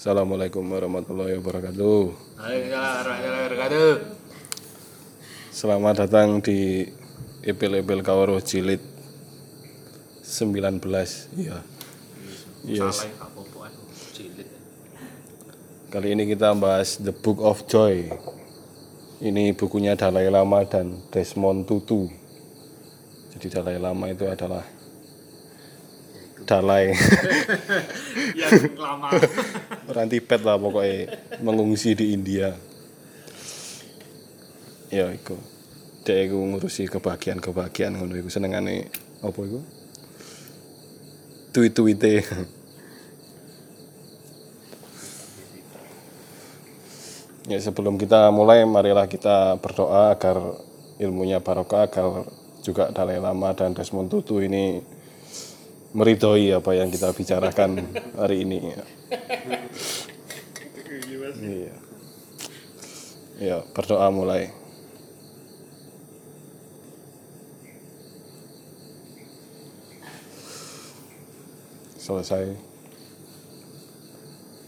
Assalamualaikum warahmatullahi wabarakatuh. Selamat datang di Epil-Epil Kawaro Jilid 19. Iya. Yes. Kali ini kita bahas The Book of Joy. Ini bukunya Dalai Lama dan Desmond Tutu. Jadi Dalai Lama itu adalah Dalai yang lama orang Tibet lah pokoknya mengungsi di India. Ya iku. Dia iku ngurusi kebahagiaan-kebahagiaan ngono iku. Senengane apa iku? Tweet-tweete. Ya sebelum kita mulai marilah kita berdoa agar ilmunya barokah agar juga Dalai Lama dan Desmond Tutu ini meridhoi apa yang kita bicarakan hari ini. Iya. Ya, berdoa mulai. Selesai.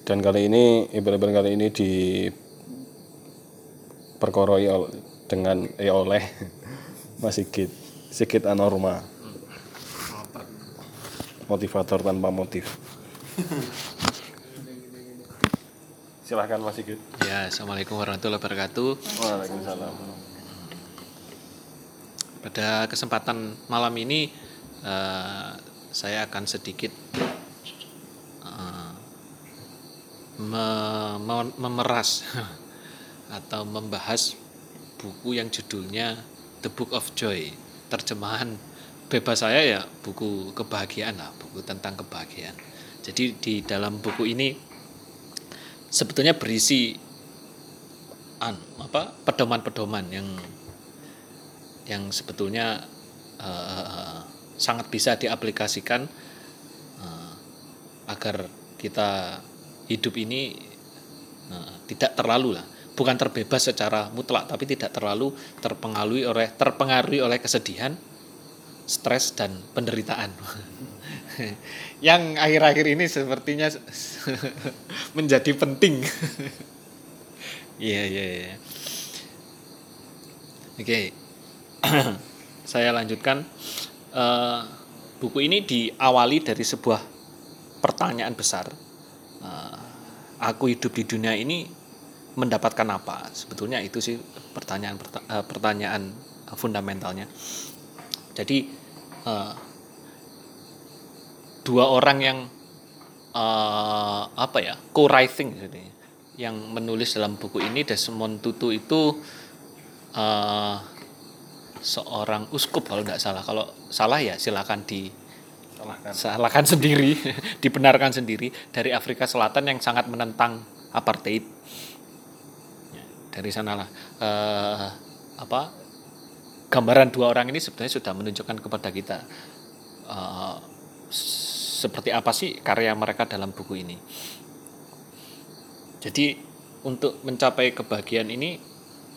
Dan kali ini ibadah kali ini di perkoroi dengan eh, oleh Mas Sigit Sigit Anorma motivator tanpa motif silahkan Mas Sigit. Ya assalamualaikum warahmatullahi wabarakatuh. Waalaikumsalam. Pada kesempatan malam ini eh, saya akan sedikit eh, me- me- memeras atau membahas buku yang judulnya The Book of Joy. Terjemahan bebas saya ya buku kebahagiaan lah buku tentang kebahagiaan. Jadi di dalam buku ini sebetulnya berisi an apa pedoman-pedoman yang yang sebetulnya eh, sangat bisa diaplikasikan eh, agar kita hidup ini eh, tidak terlalu lah bukan terbebas secara mutlak tapi tidak terlalu terpengaruhi oleh terpengaruhi oleh kesedihan stres dan penderitaan yang akhir-akhir ini sepertinya menjadi penting. Iya iya iya. Oke. Saya lanjutkan. Eh, buku ini diawali dari sebuah pertanyaan besar. Eh, aku hidup di dunia ini mendapatkan apa? Sebetulnya itu sih pertanyaan perta- eh, pertanyaan fundamentalnya. Jadi dua orang yang eh, apa ya co-writing jadi yang menulis dalam buku ini Desmond Tutu itu eh, seorang uskup kalau tidak salah. Kalau salah ya silakan di silahkan salahkan sendiri dibenarkan sendiri dari Afrika Selatan yang sangat menentang apartheid. Dari sanalah eh, apa gambaran dua orang ini sebenarnya sudah menunjukkan kepada kita s- seperti apa sih karya mereka dalam buku ini jadi untuk mencapai kebahagiaan ini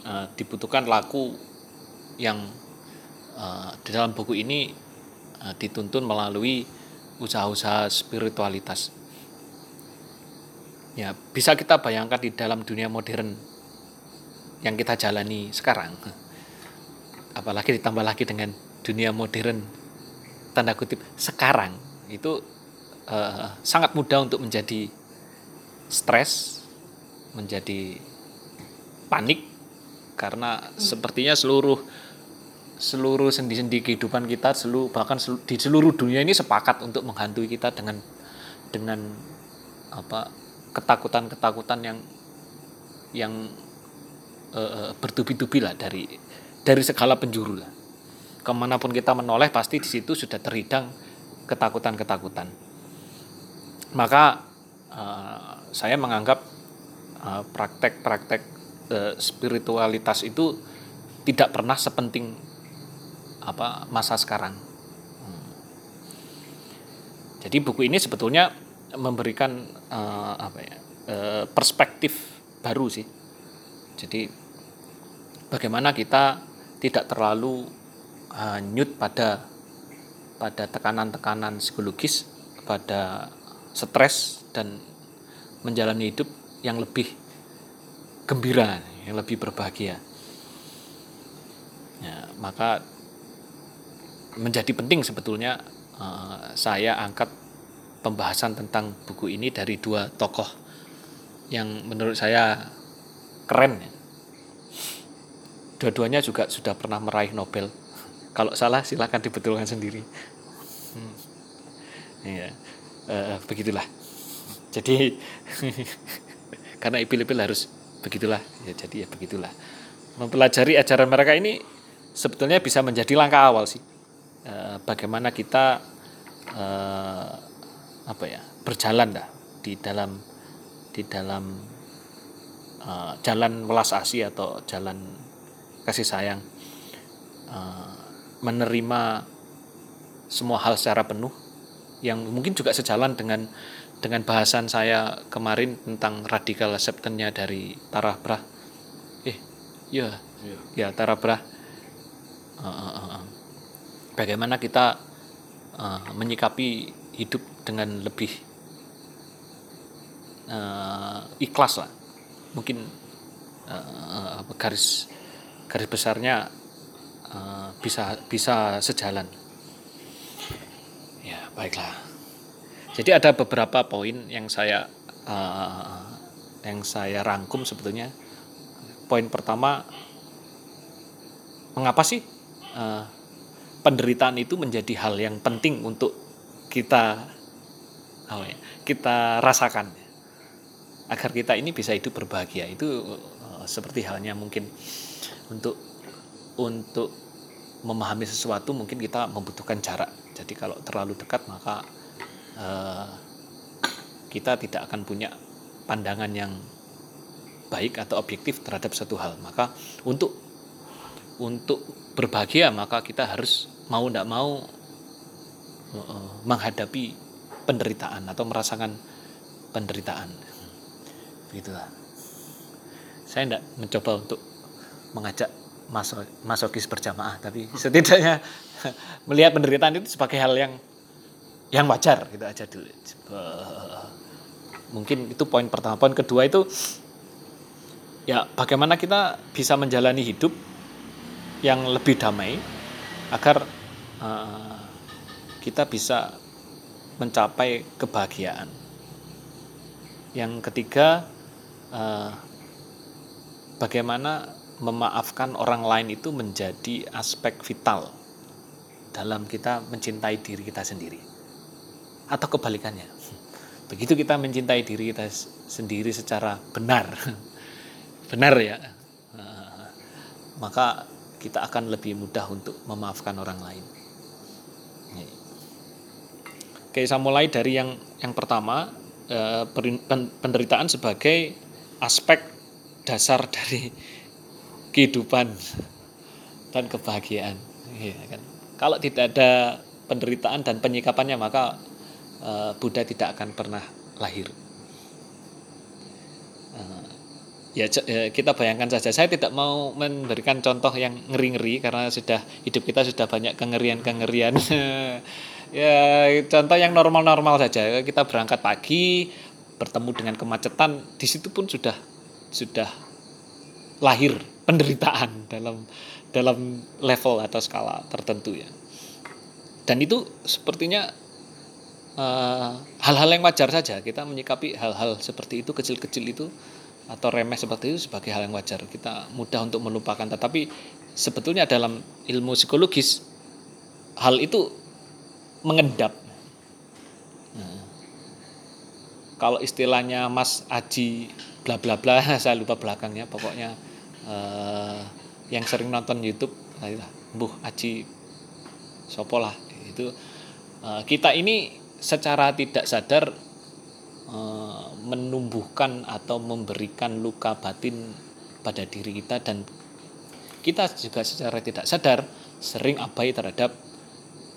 eh, dibutuhkan laku yang eh, di dalam buku ini eh, dituntun melalui usaha-usaha spiritualitas. Ya, bisa kita bayangkan di dalam dunia modern yang kita jalani sekarang. Apalagi ditambah lagi dengan dunia modern tanda kutip sekarang itu eh, sangat mudah untuk menjadi stres, menjadi panik karena sepertinya seluruh seluruh sendi-sendi kehidupan kita seluruh bahkan selu- di seluruh dunia ini sepakat untuk menghantui kita dengan dengan apa ketakutan-ketakutan yang yang eh, bertubi-tubi lah dari dari segala penjuru lah. Ke mana pun kita menoleh pasti di situ sudah terhidang ketakutan-ketakutan maka eh, saya menganggap eh, praktek-praktek eh, spiritualitas itu tidak pernah sepenting apa masa sekarang. Hmm. Jadi buku ini sebetulnya memberikan eh, apa ya eh, perspektif baru sih. Jadi bagaimana kita tidak terlalu hanyut pada pada tekanan-tekanan psikologis, pada stres dan menjalani hidup yang lebih gembira, yang lebih berbahagia. Ya, maka menjadi penting sebetulnya uh, saya angkat pembahasan tentang buku ini dari dua tokoh yang menurut saya keren. Ya. Dua-duanya juga sudah pernah meraih Nobel. Kalau salah silahkan dibetulkan sendiri. Ya, uh, begitulah. Jadi karena ipil-ipil harus begitulah. Ya jadi ya begitulah. Mempelajari ajaran mereka ini sebetulnya bisa menjadi langkah awal sih Eh, bagaimana kita uh, apa ya berjalan dah di dalam di dalam uh, jalan welas asih atau jalan kasih sayang uh, menerima semua hal secara penuh yang mungkin juga sejalan dengan dengan bahasan saya kemarin tentang radikal acceptance dari Tara Brah. Eh iya. Ya, ya Tara Brah. Uh, uh, uh, bagaimana kita uh, menyikapi hidup dengan lebih uh, ikhlas lah. Mungkin uh, garis garis besarnya uh, bisa bisa sejalan baiklah. Jadi ada beberapa poin yang saya uh, yang saya rangkum sebetulnya. Poin pertama mengapa sih uh, penderitaan itu menjadi hal yang penting untuk kita apa ya, kita rasakan? Agar kita ini bisa hidup berbahagia. Itu uh, seperti halnya mungkin untuk untuk memahami sesuatu mungkin kita membutuhkan jarak. Jadi kalau terlalu dekat maka uh, kita tidak akan punya pandangan yang baik atau objektif terhadap satu hal. Maka untuk untuk berbahagia maka kita harus mau tidak mau uh, menghadapi penderitaan atau merasakan penderitaan. Begitulah saya tidak mencoba untuk mengajak masokis berjamaah tapi setidaknya melihat penderitaan itu sebagai hal yang yang wajar gitu aja dulu mungkin itu poin pertama poin kedua itu ya bagaimana kita bisa menjalani hidup yang lebih damai agar uh, kita bisa mencapai kebahagiaan. Yang ketiga, uh, bagaimana memaafkan orang lain itu menjadi aspek vital dalam kita mencintai diri kita sendiri, atau kebalikannya. Begitu kita mencintai diri kita sendiri secara benar, benar ya, uh, maka kita akan lebih mudah untuk memaafkan orang lain. Oke, saya mulai dari yang yang pertama eh, penderitaan sebagai aspek dasar dari kehidupan dan kebahagiaan. Ya, kan? Kalau tidak ada penderitaan dan penyikapannya maka eh, Buddha tidak akan pernah lahir ya, ya kita bayangkan saja saya tidak mau memberikan contoh yang ngeri-ngeri karena sudah hidup kita sudah banyak kengerian-kengerian ya contoh yang normal-normal saja kita berangkat pagi bertemu dengan kemacetan di situ pun sudah sudah lahir penderitaan dalam dalam level atau skala tertentu ya. Dan itu sepertinya eh, hal-hal uh, yang wajar saja. Kita menyikapi hal-hal seperti itu kecil-kecil itu atau remeh seperti itu sebagai hal yang wajar. Kita mudah untuk melupakan. Tetapi sebetulnya dalam ilmu psikologis hal itu mengendap. Nah, kalau istilahnya Mas Aji bla bla bla saya lupa belakangnya pokoknya eh, yang sering nonton YouTube nah, Buh Aji Sopolah itu eh, kita ini secara tidak sadar Eh, menumbuhkan atau memberikan luka batin pada diri kita dan kita juga secara tidak sadar sering abai terhadap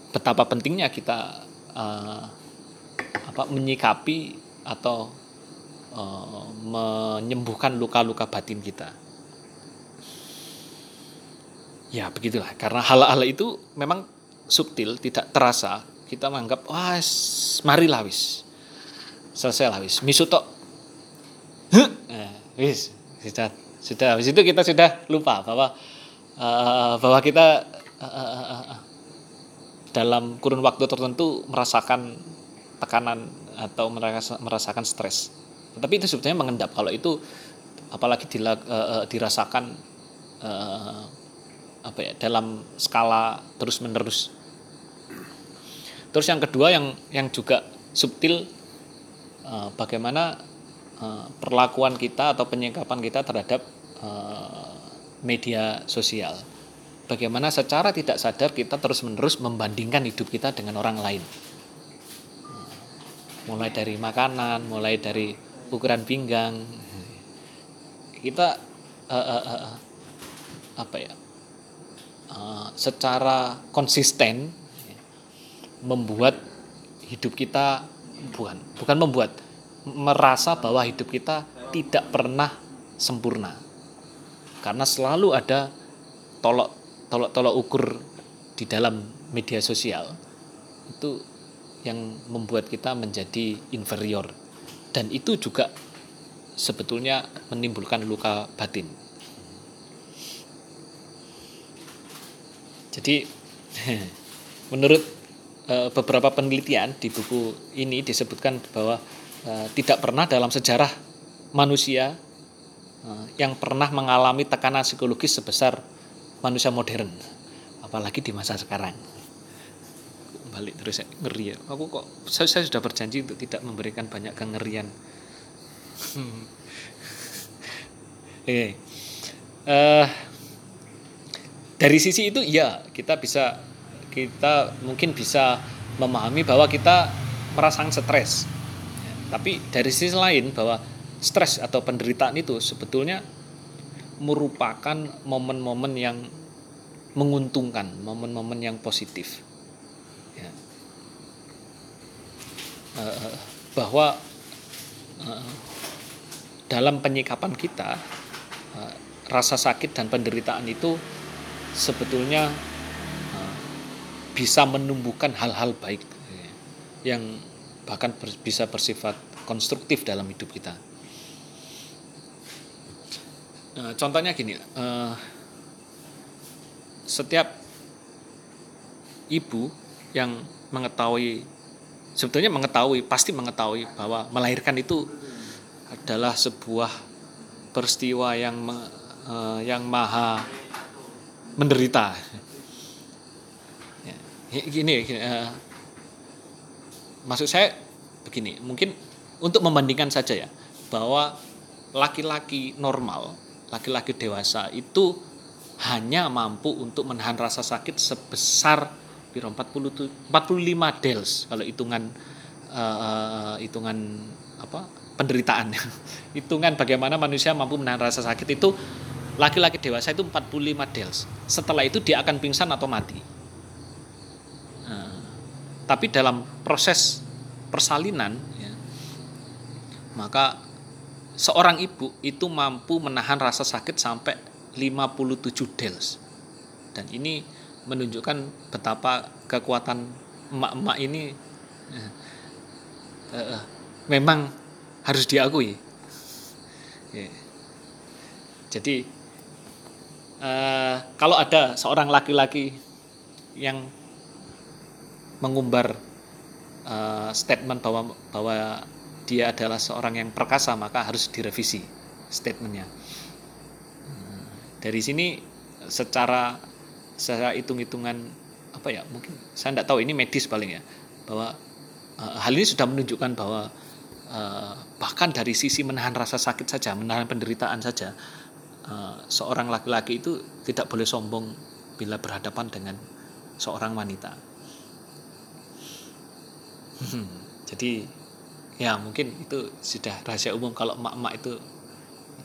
betapa pentingnya kita uh, apa menyikapi atau uh, menyembuhkan luka-luka batin kita. Ya begitulah. Karena hal-hal itu memang subtil tidak terasa kita menganggap wah marilah wis. Selesai lah wis misutok wis. Sudah sudah. Habis itu kita sudah lupa bahwa uh, bahwa kita uh, dalam kurun waktu tertentu merasakan tekanan atau merasa, merasakan stres. Tapi itu sebetulnya mengendap. Kalau itu apalagi dila, uh, uh, dirasakan uh, apa ya dalam skala terus menerus. Terus yang kedua yang yang juga subtil uh, bagaimana uh, perlakuan kita atau penyikapan kita terhadap uh, media sosial. Bagaimana secara tidak sadar kita terus-menerus membandingkan hidup kita dengan orang lain. Mulai dari makanan, mulai dari ukuran pinggang. Kita uh, uh, uh, apa ya? Uh, secara konsisten membuat hidup kita bukan bukan membuat merasa bahwa hidup kita tidak pernah sempurna. Karena selalu ada tolok tolok tolok ukur di dalam media sosial. Itu yang membuat kita menjadi inferior. Dan itu juga sebetulnya menimbulkan luka batin jadi menurut uh, beberapa penelitian di buku ini disebutkan bahwa uh, tidak pernah dalam sejarah manusia uh, yang pernah mengalami tekanan psikologis sebesar manusia modern apalagi di masa sekarang. Balik terus saya ngeri ya. Aku kok saya, saya sudah berjanji untuk tidak memberikan banyak kengerian. Oke. Okay. uh, dari sisi itu ya kita bisa kita mungkin bisa memahami bahwa kita merasakan stres tapi dari sisi lain bahwa stres atau penderitaan itu sebetulnya merupakan momen-momen yang menguntungkan, momen-momen yang positif. Ya. Uh, bahwa uh, dalam penyikapan kita rasa sakit dan penderitaan itu sebetulnya uh, bisa menumbuhkan hal-hal baik ya, yang bahkan bisa bersifat konstruktif dalam hidup kita. Eh, contohnya gini, setiap ibu yang mengetahui, sebetulnya mengetahui, pasti mengetahui bahwa melahirkan itu adalah sebuah peristiwa yang yang maha menderita. Ya, gini, gini uh, maksud saya begini, mungkin untuk membandingkan saja ya, bahwa laki-laki normal laki-laki dewasa itu hanya mampu untuk menahan rasa sakit sebesar 40 45 dels kalau hitungan uh, hitungan apa penderitaan hitungan bagaimana manusia mampu menahan rasa sakit itu laki-laki dewasa itu 45 dels setelah itu dia akan pingsan atau mati uh, tapi dalam proses persalinan ya, maka seorang ibu itu mampu menahan rasa sakit sampai 57 dels. Dan ini menunjukkan betapa kekuatan emak-emak ini uh, uh, memang harus diakui. Yeah. Jadi uh, kalau ada seorang laki-laki yang mengumbar uh, statement bahwa bahwa dia adalah seorang yang perkasa maka harus direvisi statementnya. Dari sini secara secara hitung-hitungan apa ya mungkin saya tidak tahu ini medis paling ya bahwa uh, hal ini sudah menunjukkan bahwa uh, bahkan dari sisi menahan rasa sakit saja menahan penderitaan saja uh, seorang laki-laki itu tidak boleh sombong bila berhadapan dengan seorang wanita. Hmm, jadi ya mungkin itu sudah rahasia umum kalau emak-emak itu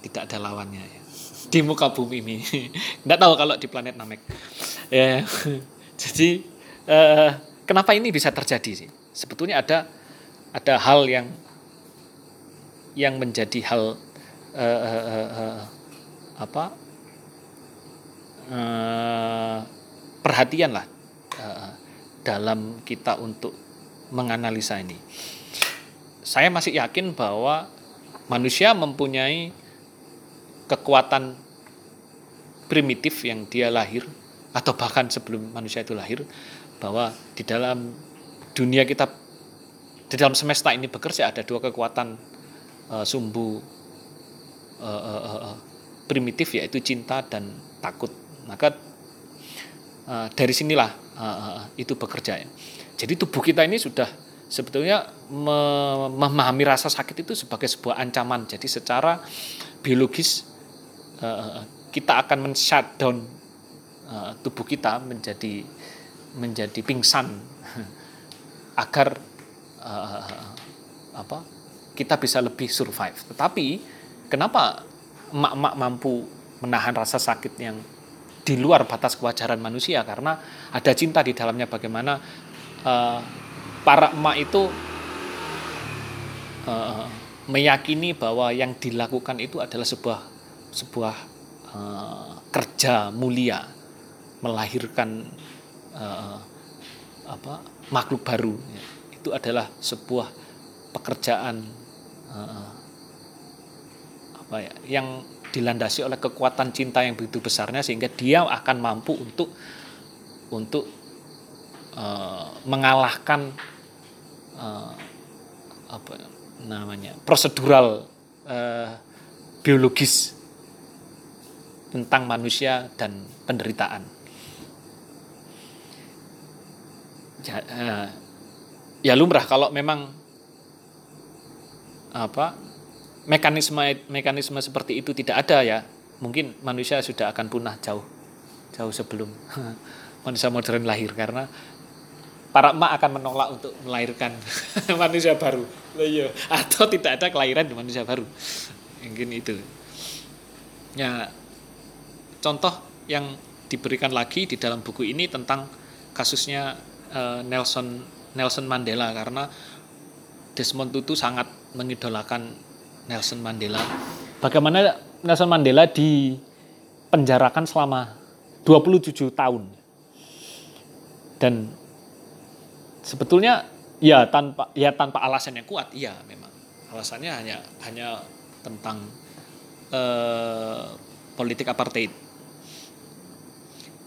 tidak ada lawannya ya. di muka bumi ini. Tidak tahu kalau di planet Namek. Ya. Jadi eh, kenapa ini bisa terjadi sih? Sebetulnya ada ada hal yang yang menjadi hal eh, eh, eh, eh apa eh, perhatian lah eh, dalam kita untuk menganalisa ini. Saya masih yakin bahwa manusia mempunyai kekuatan primitif yang dia lahir atau bahkan sebelum manusia itu lahir bahwa di dalam dunia kita di dalam semesta ini bekerja ada dua kekuatan uh, sumbu uh, uh, uh, primitif yaitu cinta dan takut maka uh, dari sinilah uh, uh, itu bekerja ya jadi tubuh kita ini sudah sebetulnya memahami rasa sakit itu sebagai sebuah ancaman. Jadi secara biologis kita akan men-shutdown tubuh kita menjadi menjadi pingsan agar apa kita bisa lebih survive. Tetapi kenapa emak-emak mampu menahan rasa sakit yang di luar batas kewajaran manusia. Karena ada cinta di dalamnya bagaimana uh, para emak itu uh, meyakini bahwa yang dilakukan itu adalah sebuah sebuah uh, kerja mulia melahirkan uh, apa makhluk baru. Itu adalah sebuah pekerjaan uh, yang dilandasi oleh kekuatan cinta yang begitu besarnya sehingga dia akan mampu untuk untuk uh, mengalahkan uh, apa namanya prosedural uh, biologis tentang manusia dan penderitaan. Ya, uh, ya lumrah kalau memang apa mekanisme mekanisme seperti itu tidak ada ya mungkin manusia sudah akan punah jauh jauh sebelum manusia modern lahir karena para emak akan menolak untuk melahirkan manusia baru. iya. Atau tidak ada kelahiran di manusia baru. Mungkin itu. Ya, contoh yang diberikan lagi di dalam buku ini tentang kasusnya uh, Nelson Nelson Mandela karena Desmond Tutu sangat mengidolakan Nelson Mandela. Bagaimana Nelson Mandela dipenjarakan selama 27 tahun. Dan sebetulnya ya tanpa ya tanpa alasan yang kuat iya memang alasannya hanya hanya tentang eh, politik apartheid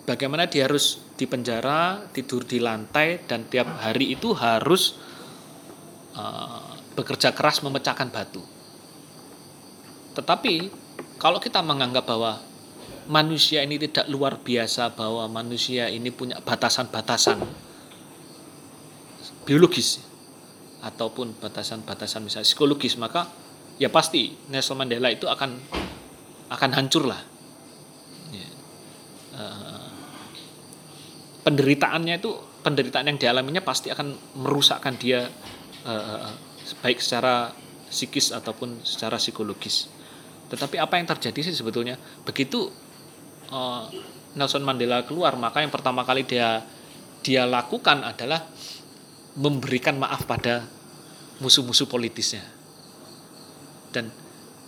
bagaimana dia harus dipenjara tidur di lantai dan tiap hari itu harus eh, bekerja keras memecahkan batu tetapi kalau kita menganggap bahwa manusia ini tidak luar biasa bahwa manusia ini punya batasan-batasan biologis ataupun batasan-batasan misalnya psikologis maka ya pasti Nelson Mandela itu akan akan hancur lah ya. uh, penderitaannya itu penderitaan yang dialaminya pasti akan merusakkan dia uh, baik secara psikis ataupun secara psikologis tetapi apa yang terjadi sih sebetulnya begitu uh, Nelson Mandela keluar maka yang pertama kali dia dia lakukan adalah memberikan maaf pada musuh-musuh politisnya. Dan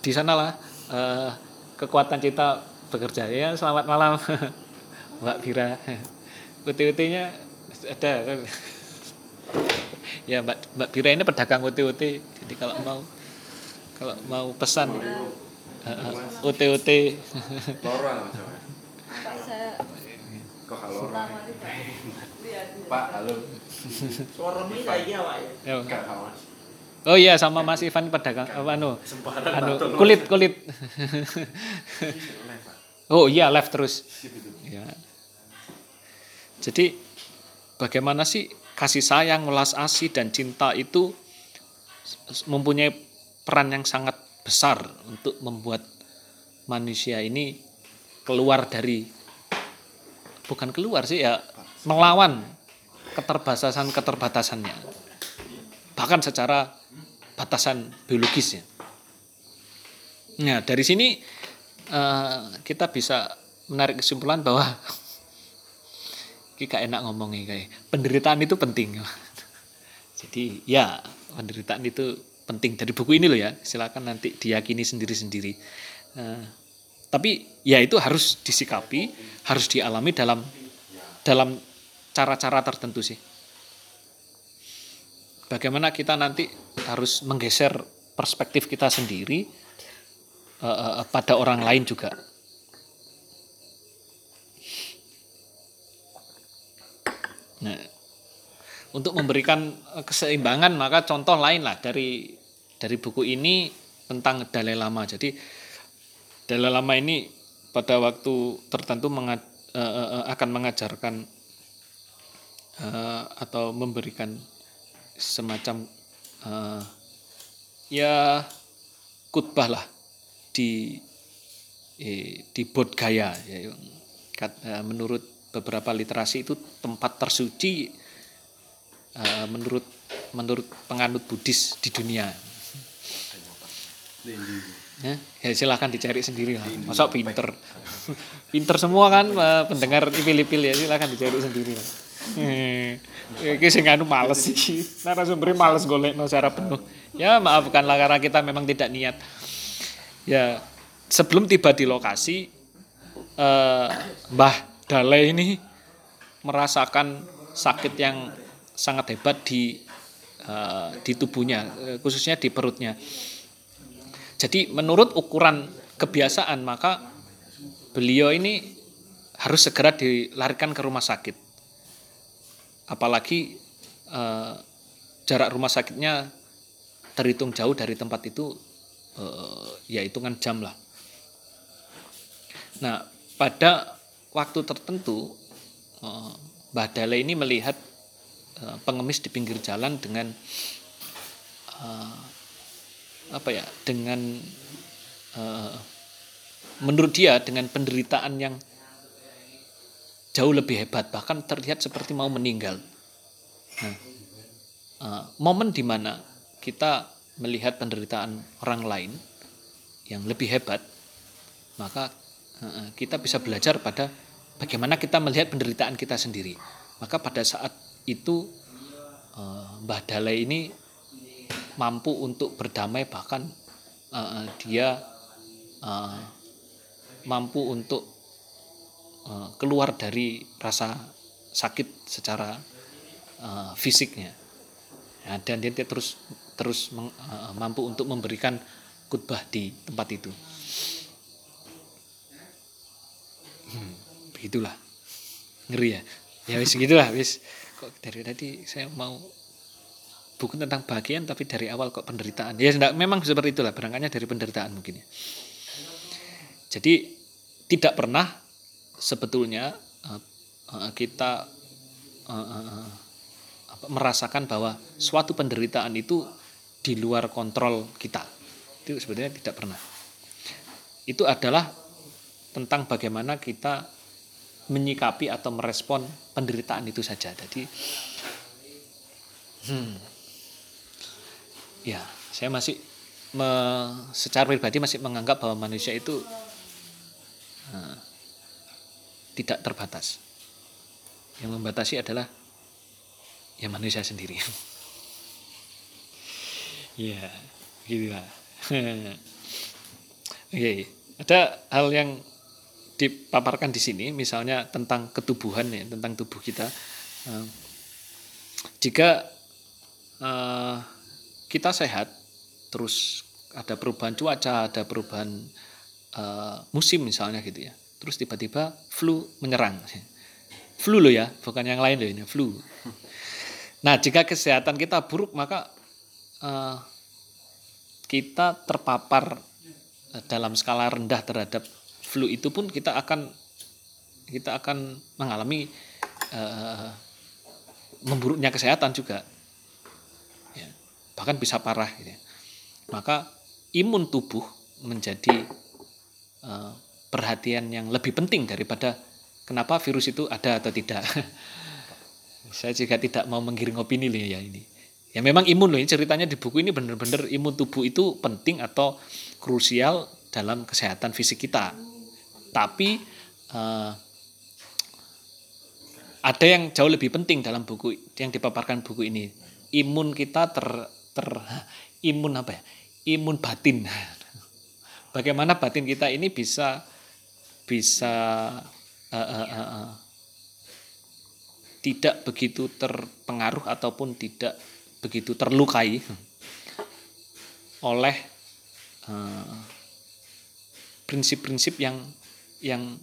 di sanalah uh, kekuatan kita bekerja. Ya, selamat malam Mbak Vira. UT-UT-nya ada. ya Mbak Mbak Vira ini pedagang UT-UT. Jadi kalau mau kalau mau pesan uh, UT-UT. Kok halo? Pak, halo. Suara ya, Pak ya. Oh iya sama Mas Ivan pedagang apa anu? Anu kulit kulit. oh iya live terus. Ya. Jadi bagaimana sih kasih sayang, welas asih dan cinta itu mempunyai peran yang sangat besar untuk membuat manusia ini keluar dari bukan keluar sih ya melawan keterbatasan-keterbatasannya. Bahkan secara batasan biologisnya. Nah, dari sini uh, kita bisa menarik kesimpulan bahwa kita enak ngomongnya kayak penderitaan itu penting. Jadi ya penderitaan itu penting dari buku ini loh ya. Silakan nanti diyakini sendiri-sendiri. Uh, tapi ya itu harus disikapi, harus dialami dalam dalam cara-cara tertentu sih. Bagaimana kita nanti harus menggeser perspektif kita sendiri uh, uh, pada orang lain juga. Nah, untuk memberikan keseimbangan maka contoh lain lah dari dari buku ini tentang Dalai Lama. Jadi Dalai Lama ini pada waktu tertentu mengad, uh, uh, akan mengajarkan uh, atau memberikan semacam uh, ya khutbah lah di eh, di Bodh Gaya ya, menurut beberapa literasi itu tempat tersuci uh, menurut menurut penganut Buddhis di dunia. Ya, ya silahkan dicari sendiri lah. Masa pinter, pinter semua kan pendengar ipil-ipil ya silahkan dicari sendiri lah. Hmm. Iki sing anu males sih. Narasumber males golek no secara penuh. Ya maafkanlah karena kita memang tidak niat. Ya sebelum tiba di lokasi uh, Mbah Dalai ini merasakan sakit yang sangat hebat di uh, di tubuhnya, khususnya di perutnya. Jadi menurut ukuran kebiasaan maka beliau ini harus segera dilarikan ke rumah sakit. Apalagi eh, jarak rumah sakitnya terhitung jauh dari tempat itu eh, ya hitungan jam lah. Nah pada waktu tertentu eh, Mbah Dale ini melihat eh, pengemis di pinggir jalan dengan eh, apa ya dengan uh, menurut dia dengan penderitaan yang jauh lebih hebat bahkan terlihat seperti mau meninggal. Nah, uh, momen di mana kita melihat penderitaan orang lain yang lebih hebat, maka uh, kita bisa belajar pada bagaimana kita melihat penderitaan kita sendiri. Maka pada saat itu uh, Mbah Dalai ini mampu untuk berdamai bahkan uh, dia uh, mampu untuk uh, keluar dari rasa sakit secara uh, fisiknya. Ya, dan dia terus terus meng, uh, mampu untuk memberikan khutbah di tempat itu. Hmm, begitulah. Ngeri ya? Ya wis gitulah wis. Kok dari tadi saya mau buku tentang bagian tapi dari awal kok penderitaan. Ya enggak, memang seperti itulah berangkatnya dari penderitaan mungkin ya. Jadi tidak pernah sebetulnya uh, uh, kita uh, uh, merasakan bahwa suatu penderitaan itu di luar kontrol kita. Itu sebenarnya tidak pernah. Itu adalah tentang bagaimana kita menyikapi atau merespon penderitaan itu saja. Jadi hmm, ya saya masih me, secara pribadi masih menganggap bahwa manusia itu uh, tidak terbatas. Yang membatasi adalah ya manusia sendiri. Ya gitulah oke ada hal yang dipaparkan di sini misalnya tentang ketubuhan ya tentang tubuh kita. Uh, jika uh, kita sehat, terus ada perubahan cuaca, ada perubahan uh, musim misalnya gitu ya. Terus tiba-tiba flu menyerang. Flu loh ya, bukan yang lain loh ini, flu. Nah, jika kesehatan kita buruk maka uh, kita terpapar dalam skala rendah terhadap flu itu pun kita akan kita akan mengalami uh, memburuknya kesehatan juga bahkan bisa parah gitu ya. maka imun tubuh menjadi uh, perhatian yang lebih penting daripada kenapa virus itu ada atau tidak. Saya juga tidak mau menggiring opini loh ya ini. Ya memang imun loh ini ceritanya di buku ini benar-benar imun tubuh itu penting atau krusial dalam kesehatan fisik kita. Tapi uh, ada yang jauh lebih penting dalam buku yang dipaparkan buku ini. Imun kita ter ter imun apa ya? Imun batin. Bagaimana batin kita ini bisa bisa uh, uh, uh, uh, tidak begitu terpengaruh ataupun tidak begitu terlukai oleh uh, prinsip-prinsip yang yang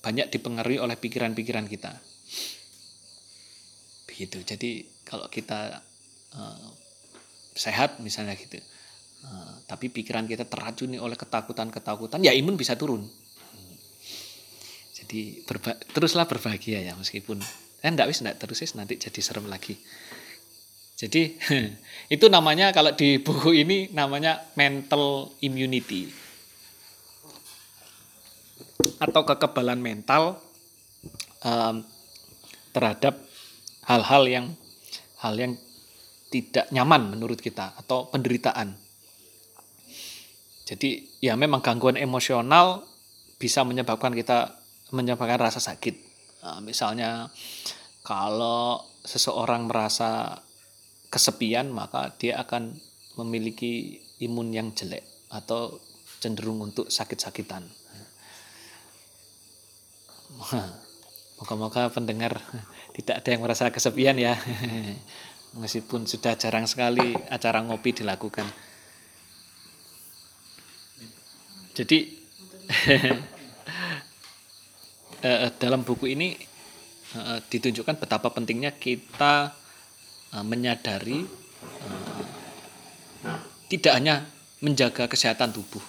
banyak dipengaruhi oleh pikiran-pikiran kita. Begitu. Jadi kalau kita uh, sehat misalnya gitu, uh, tapi pikiran kita teracuni oleh ketakutan-ketakutan, ya imun bisa turun. Jadi berba teruslah berbahagia ya meskipun eh enggak wis enggak terus wis nanti jadi serem lagi. Jadi itu namanya kalau di buku ini namanya mental immunity atau kekebalan mental um, terhadap hal-hal yang hal yang tidak nyaman menurut kita atau penderitaan. Jadi ya memang gangguan emosional bisa menyebabkan kita menyebabkan rasa sakit. Nah, misalnya kalau seseorang merasa kesepian maka dia akan memiliki imun yang jelek atau cenderung untuk sakit-sakitan. Moga-moga pendengar tidak ada yang merasa kesepian ya. Meskipun sudah jarang sekali acara ngopi dilakukan. Jadi eh, dalam buku ini eh, ditunjukkan betapa pentingnya kita eh, menyadari tidak hanya menjaga kesehatan tubuh,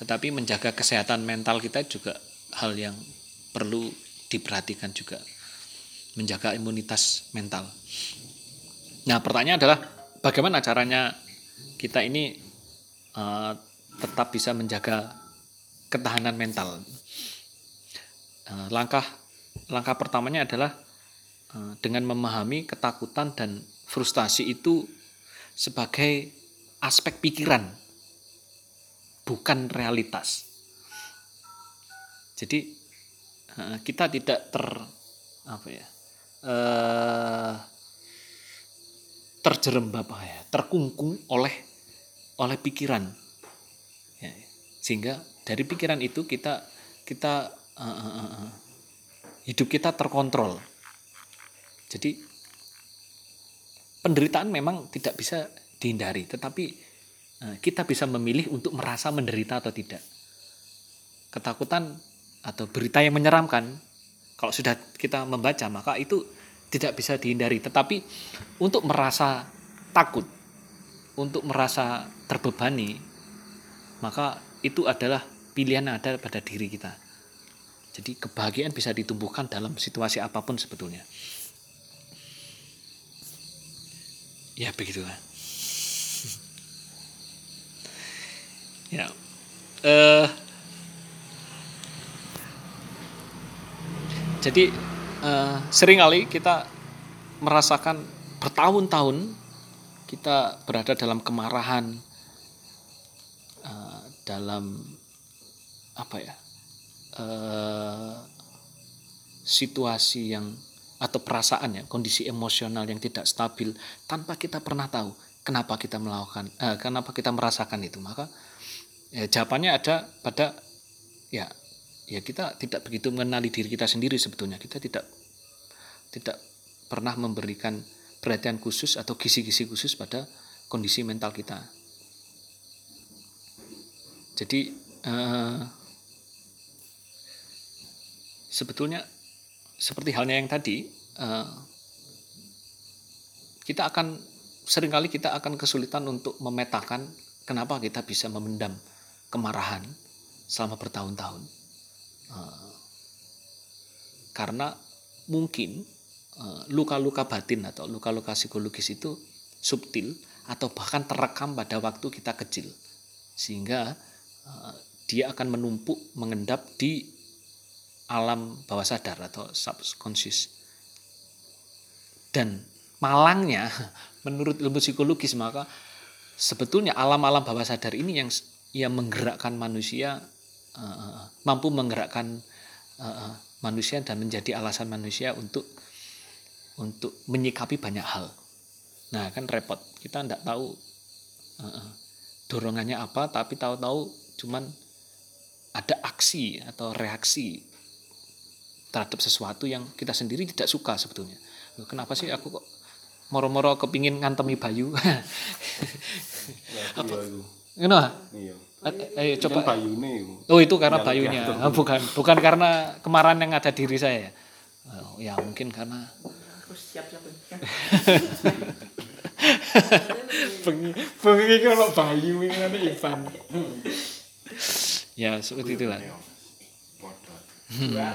tetapi menjaga kesehatan mental kita juga hal yang perlu diperhatikan juga menjaga imunitas mental. Nah, pertanyaan adalah bagaimana caranya kita ini uh, tetap bisa menjaga ketahanan mental. Uh, langkah langkah pertamanya adalah uh, dengan memahami ketakutan dan frustasi itu sebagai aspek pikiran, bukan realitas. Jadi kita tidak ter apa ya uh, terjerembab ya terkungkung oleh oleh pikiran. Ya, sehingga dari pikiran itu kita kita uh, uh, hidup kita terkontrol. Jadi penderitaan memang tidak bisa dihindari tetapi uh, kita bisa memilih untuk merasa menderita atau tidak. Ketakutan atau berita yang menyeramkan kalau sudah kita membaca maka itu tidak bisa dihindari. Tetapi untuk merasa takut untuk merasa terbebani maka itu adalah pilihan yang ada pada diri kita. Jadi kebahagiaan bisa ditumbuhkan dalam situasi apa pun sebetulnya. Ya begitulah ya. Eh Jadi uh, sering kali kita merasakan bertahun-tahun kita berada dalam kemarahan, uh, dalam apa ya uh, situasi yang atau perasaan ya kondisi emosional yang tidak stabil tanpa kita pernah tahu kenapa kita melakukan uh, kenapa kita merasakan itu. Maka ya, jawabannya ada pada ya ya kita tidak begitu mengenali diri kita sendiri sebetulnya. Kita tidak tidak pernah memberikan perhatian khusus atau kisi-kisi khusus pada kondisi mental kita. Jadi eh, sebetulnya seperti halnya yang tadi eh, kita akan sering kali kita akan kesulitan untuk memetakan kenapa kita bisa memendam kemarahan selama bertahun-tahun Karena mungkin eh, luka-luka batin atau luka-luka psikologis itu subtil atau bahkan terekam pada waktu kita kecil. Sehingga eh, dia akan menumpuk mengendap di alam bawah sadar atau subconscious. Dan malangnya menurut ilmu psikologis maka sebetulnya alam-alam bawah sadar ini yang yang menggerakkan manusia uh, mampu menggerakkan uh, manusia dan menjadi alasan manusia untuk untuk menyikapi banyak hal. Nah kan repot kita tidak tahu uh, dorongannya apa, tapi tahu-tahu cuman ada aksi atau reaksi terhadap sesuatu yang kita sendiri tidak suka sebetulnya. Kenapa sih aku kok moro-moro kepingin ngantemi Bayu? apa? Kenapa? Iya. Eh, Ayo Kan coba. bayune. Oh itu karena bayunya, Ah, bukan bukan karena kemarahan yang ada diri saya. Oh, ya mungkin karena siap-siap. bengi bengi kalau bayu ini Ivan. ya seperti itulah. Tak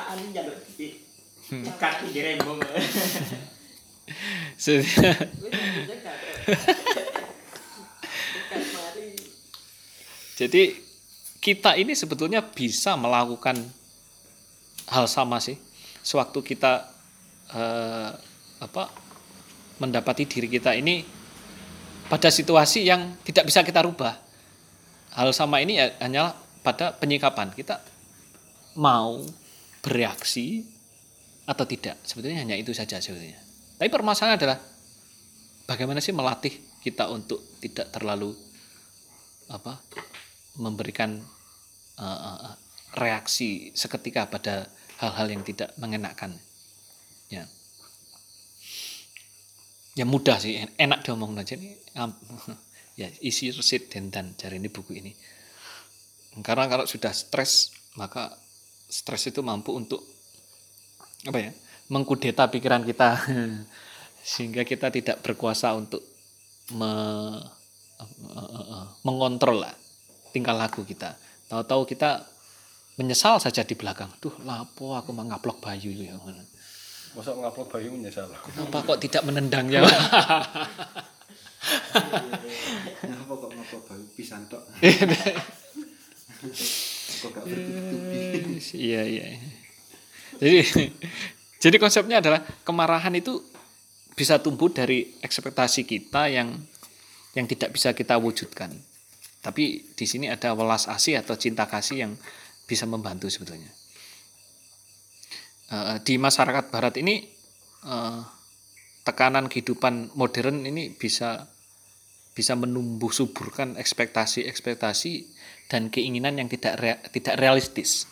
anu jaluk titik. Ikat di rembong. Se- Wis aku jaga. Ikat mari. Jadi kita ini sebetulnya bisa melakukan hal sama sih. Sewaktu kita eh, apa mendapati diri kita ini pada situasi yang tidak bisa kita rubah. Hal sama ini ya hanyalah pada penyikapan kita mau bereaksi atau tidak. Sebetulnya hanya itu saja sebetulnya. Tapi permasalahan adalah bagaimana sih melatih kita untuk tidak terlalu apa memberikan uh, uh, reaksi seketika pada hal-hal yang tidak mengenakan. Ya. Ya mudah sih en- enak diomong aja nih. Ya isi resit dendan cari ini buku ini. Karena kalau sudah stres maka stres itu mampu untuk apa ya mengkudeta pikiran kita. Sehingga kita tidak berkuasa untuk me- eh, eh, eh, mengontrol lah tingkah laku kita. Tahu-tahu kita menyesal saja di belakang. Duh, lapo aku mau ngaplok bayu ya. Masa ngupload bayu menyesal. Kenapa kok tidak menendangnya? Kenapa kok ngopo bayu pisan tok? Kok gak bertubi-tubi? Iya, iya. Jadi jadi konsepnya adalah kemarahan itu bisa tumbuh dari ekspektasi kita yang yang tidak bisa kita wujudkan. Tapi di sini ada welas asih atau cinta kasih yang bisa membantu sebetulnya. Eh, di masyarakat barat ini eh, tekanan kehidupan modern ini bisa bisa menumbuh suburkan ekspektasi-ekspektasi dan keinginan yang tidak rea- tidak realistis.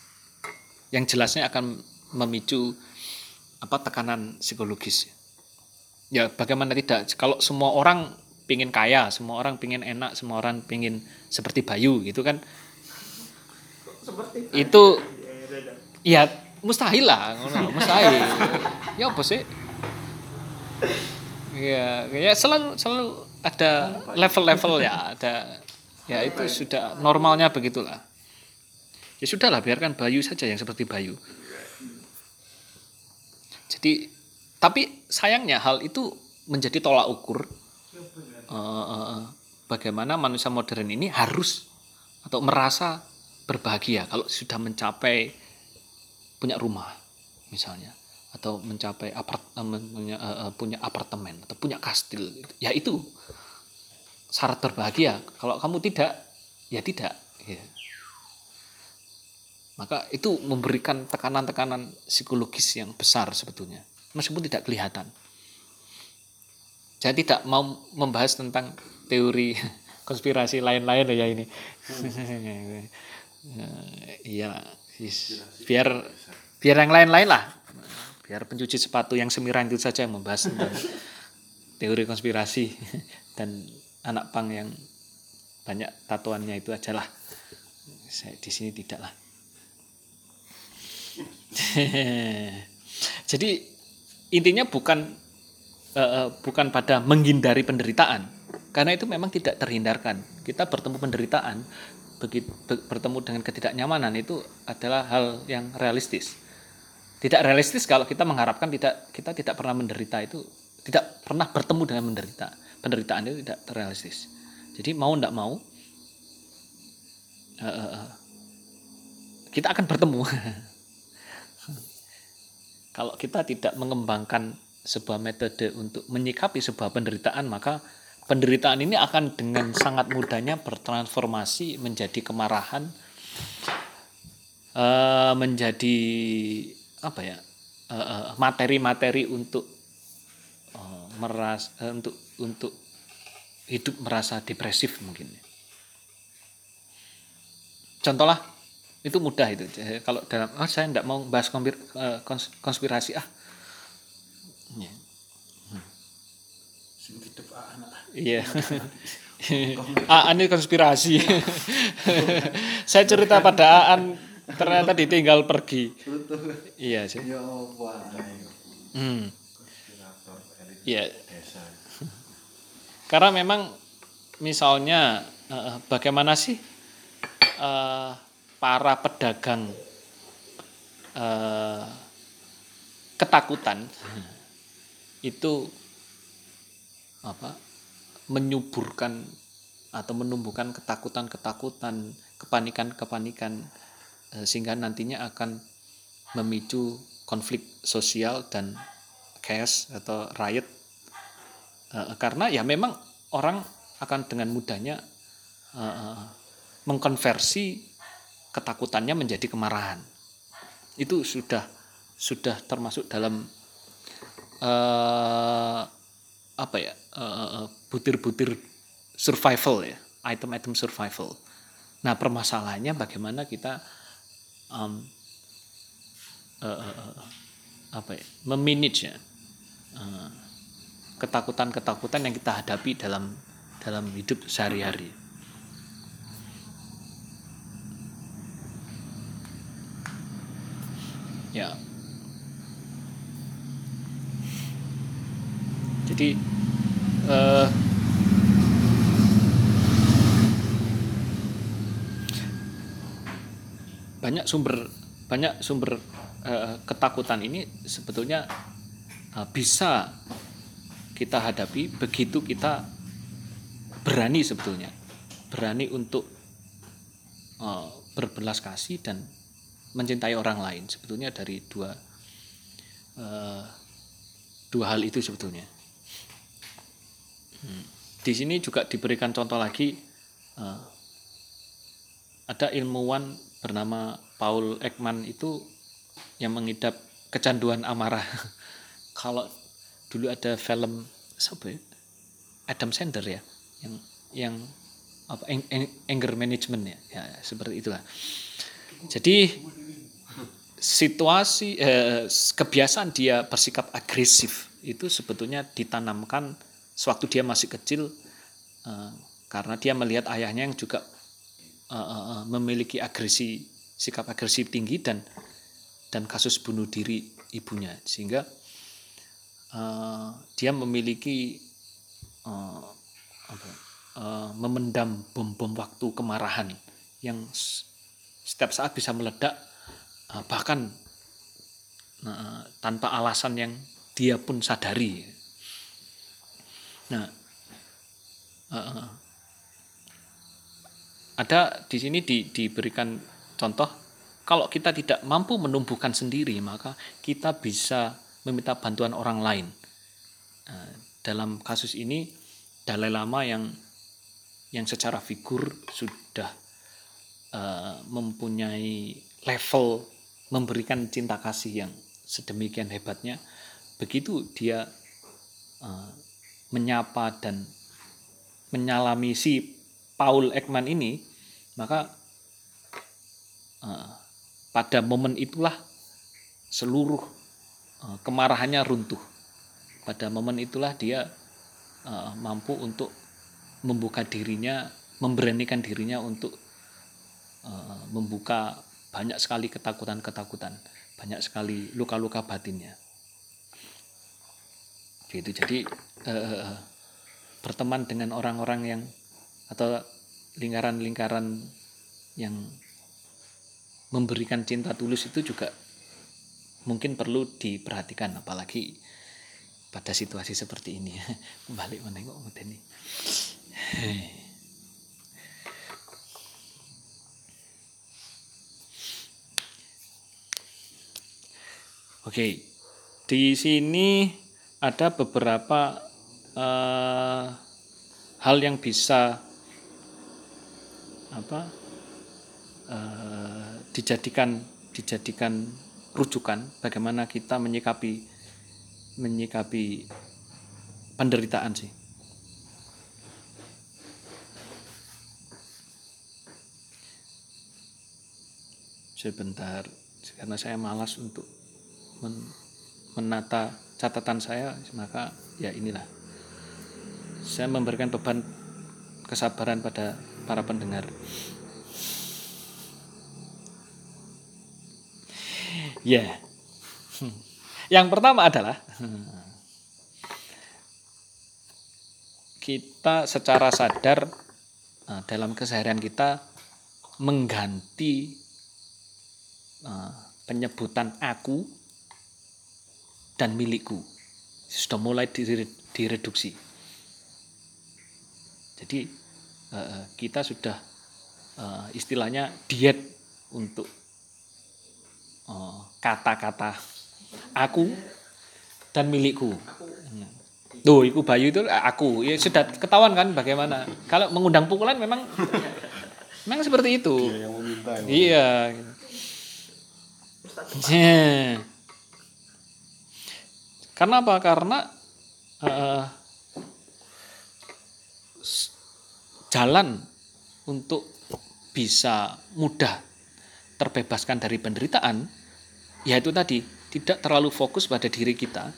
Yang jelasnya akan memicu apa tekanan psikologis. Ya bagaimana tidak kalau semua orang pingin kaya, semua orang pingin enak, semua orang pingin seperti Bayu gitu kan. Seperti Itu ya mustahil lah, mustahil. ya apa sih? Ya, ya selalu selalu ada level-level ya, ada ya itu sudah normalnya begitulah. Ya sudahlah biarkan Bayu saja yang seperti Bayu. Jadi tapi sayangnya hal itu menjadi tolak ukur eh, bagaimana manusia modern ini harus atau merasa berbahagia kalau sudah mencapai punya rumah misalnya atau mencapai apart, punya, eh, punya apartemen atau punya kastil ya itu syarat berbahagia. Kalau kamu tidak ya tidak ya. maka itu memberikan tekanan-tekanan psikologis yang besar sebetulnya. Meskipun tidak kelihatan saya tidak mau membahas tentang teori konspirasi lain-lain ya ini. Iya is- biar biar yang lain-lain lah. Biar pencuci sepatu yang semiran itu saja yang membahas tentang teori konspirasi dan anak pang yang banyak tatuannya itu aja lah. Saya di sini tidak lah. Jadi intinya bukan eh, bukan pada menghindari penderitaan. Karena itu memang tidak terhindarkan. Kita bertemu penderitaan begitu bertemu dengan ketidaknyamanan itu adalah hal yang realistis. Tidak realistis kalau kita mengharapkan tidak kita tidak pernah menderita itu tidak pernah bertemu dengan menderita. Penderitaan itu tidak realistis jadi mau tidak mau eh, eh, kita akan bertemu. Kalau kita tidak mengembangkan sebuah metode untuk menyikapi sebuah penderitaan maka penderitaan ini akan dengan sangat mudahnya bertransformasi menjadi kemarahan eh, menjadi apa ya eh, eh, materi-materi untuk meras untuk untuk hidup merasa depresif mungkin. Contohlah itu mudah itu. Kalau dalam oh, saya tidak mau bahas konspir- kons- konspirasi ah Ya. Sing hidup anak. iya Aan ini konspirasi. saya cerita pada Aan ternyata ditinggal pergi. Iya sih. Ya. Hmm. Iya. Karena memang misalnya eh, bagaimana sih eh, para pedagang eh, ketakutan itu apa menyuburkan atau menumbuhkan ketakutan-ketakutan, kepanikan-kepanikan eh, sehingga nantinya akan memicu konflik sosial dan chaos atau riot Eh, karena ya memang orang akan dengan mudahnya eh, mengkonversi ketakutannya menjadi kemarahan. Itu sudah sudah termasuk dalam apa ya eh, eh, butir-butir survival ya, item-item survival. Nah permasalahannya bagaimana kita eh, eh, eh, apa ya, memanage ya eh, ketakutan-ketakutan yang kita hadapi dalam dalam hidup sehari-hari. Ya. Jadi eh, banyak sumber banyak sumber eh, ketakutan ini sebetulnya eh, bisa kita hadapi begitu kita berani sebetulnya. Berani untuk uh, berbelas kasih dan mencintai orang lain. Sebetulnya dari dua uh, dua hal itu sebetulnya Di sini juga diberikan contoh lagi uh, ada ilmuwan bernama Paul Ekman itu yang mengidap kecanduan amarah kalau dulu ada film siapa ya? Adam Sandler ya yang yang apa ang- ang- anger management ya, ya seperti itulah jadi situasi eh, kebiasaan dia bersikap agresif itu sebetulnya ditanamkan sewaktu dia masih kecil eh, karena dia melihat ayahnya yang juga eh, eh, eh, memiliki agresi sikap agresif tinggi dan dan kasus bunuh diri ibunya sehingga eh, dia memiliki eh, apa, eh, memendam bom-bom waktu kemarahan yang setiap saat bisa meledak eh, bahkan eh, tanpa alasan yang dia pun sadari. Nah, eh, ada di sini di, diberikan contoh kalau kita tidak mampu menumbuhkan sendiri maka kita bisa meminta bantuan orang lain. Nah, dalam kasus ini Dalai Lama yang yang secara figur sudah eh, mempunyai level memberikan cinta kasih yang sedemikian hebatnya begitu dia eh, menyapa dan menyalami si Paul Ekman ini maka eh, pada momen itulah seluruh eh, kemarahannya runtuh. Pada momen itulah dia eh, mampu untuk membuka dirinya memberanikan dirinya untuk eh, membuka banyak sekali ketakutan-ketakutan banyak sekali luka-luka batinnya gitu. Jadi eh, berteman dengan orang-orang yang atau lingkaran-lingkaran yang memberikan cinta tulus itu juga mungkin perlu diperhatikan apalagi pada situasi seperti ini. Balik menengok ini. Oke, di sini ada beberapa eh, hal yang bisa apa eh, dijadikan dijadikan rujukan bagaimana kita menyikapi menyikapi penderitaan sih. Sebentar, karena saya malas untuk men- menata catatan saya, maka ya inilah. Saya memberikan beban kesabaran pada para pendengar. Ya. Hmm. Yang pertama adalah kita secara sadar uh, dalam keseharian kita mengganti uh, penyebutan aku dan milikku sudah mulai dire- direduksi. Jadi uh, kita sudah uh, istilahnya diet untuk kata-kata aku dan milikku. Tuh, iku Bayu itu aku. Ya sudah ketahuan kan bagaimana. Kalau mengundang pukulan memang memang seperti itu. Dia yang meminta ini. Iya. Ya. Karena apa? Karena s- jalan untuk bisa mudah terbebaskan dari penderitaan, yaitu tadi tidak terlalu fokus pada diri kita.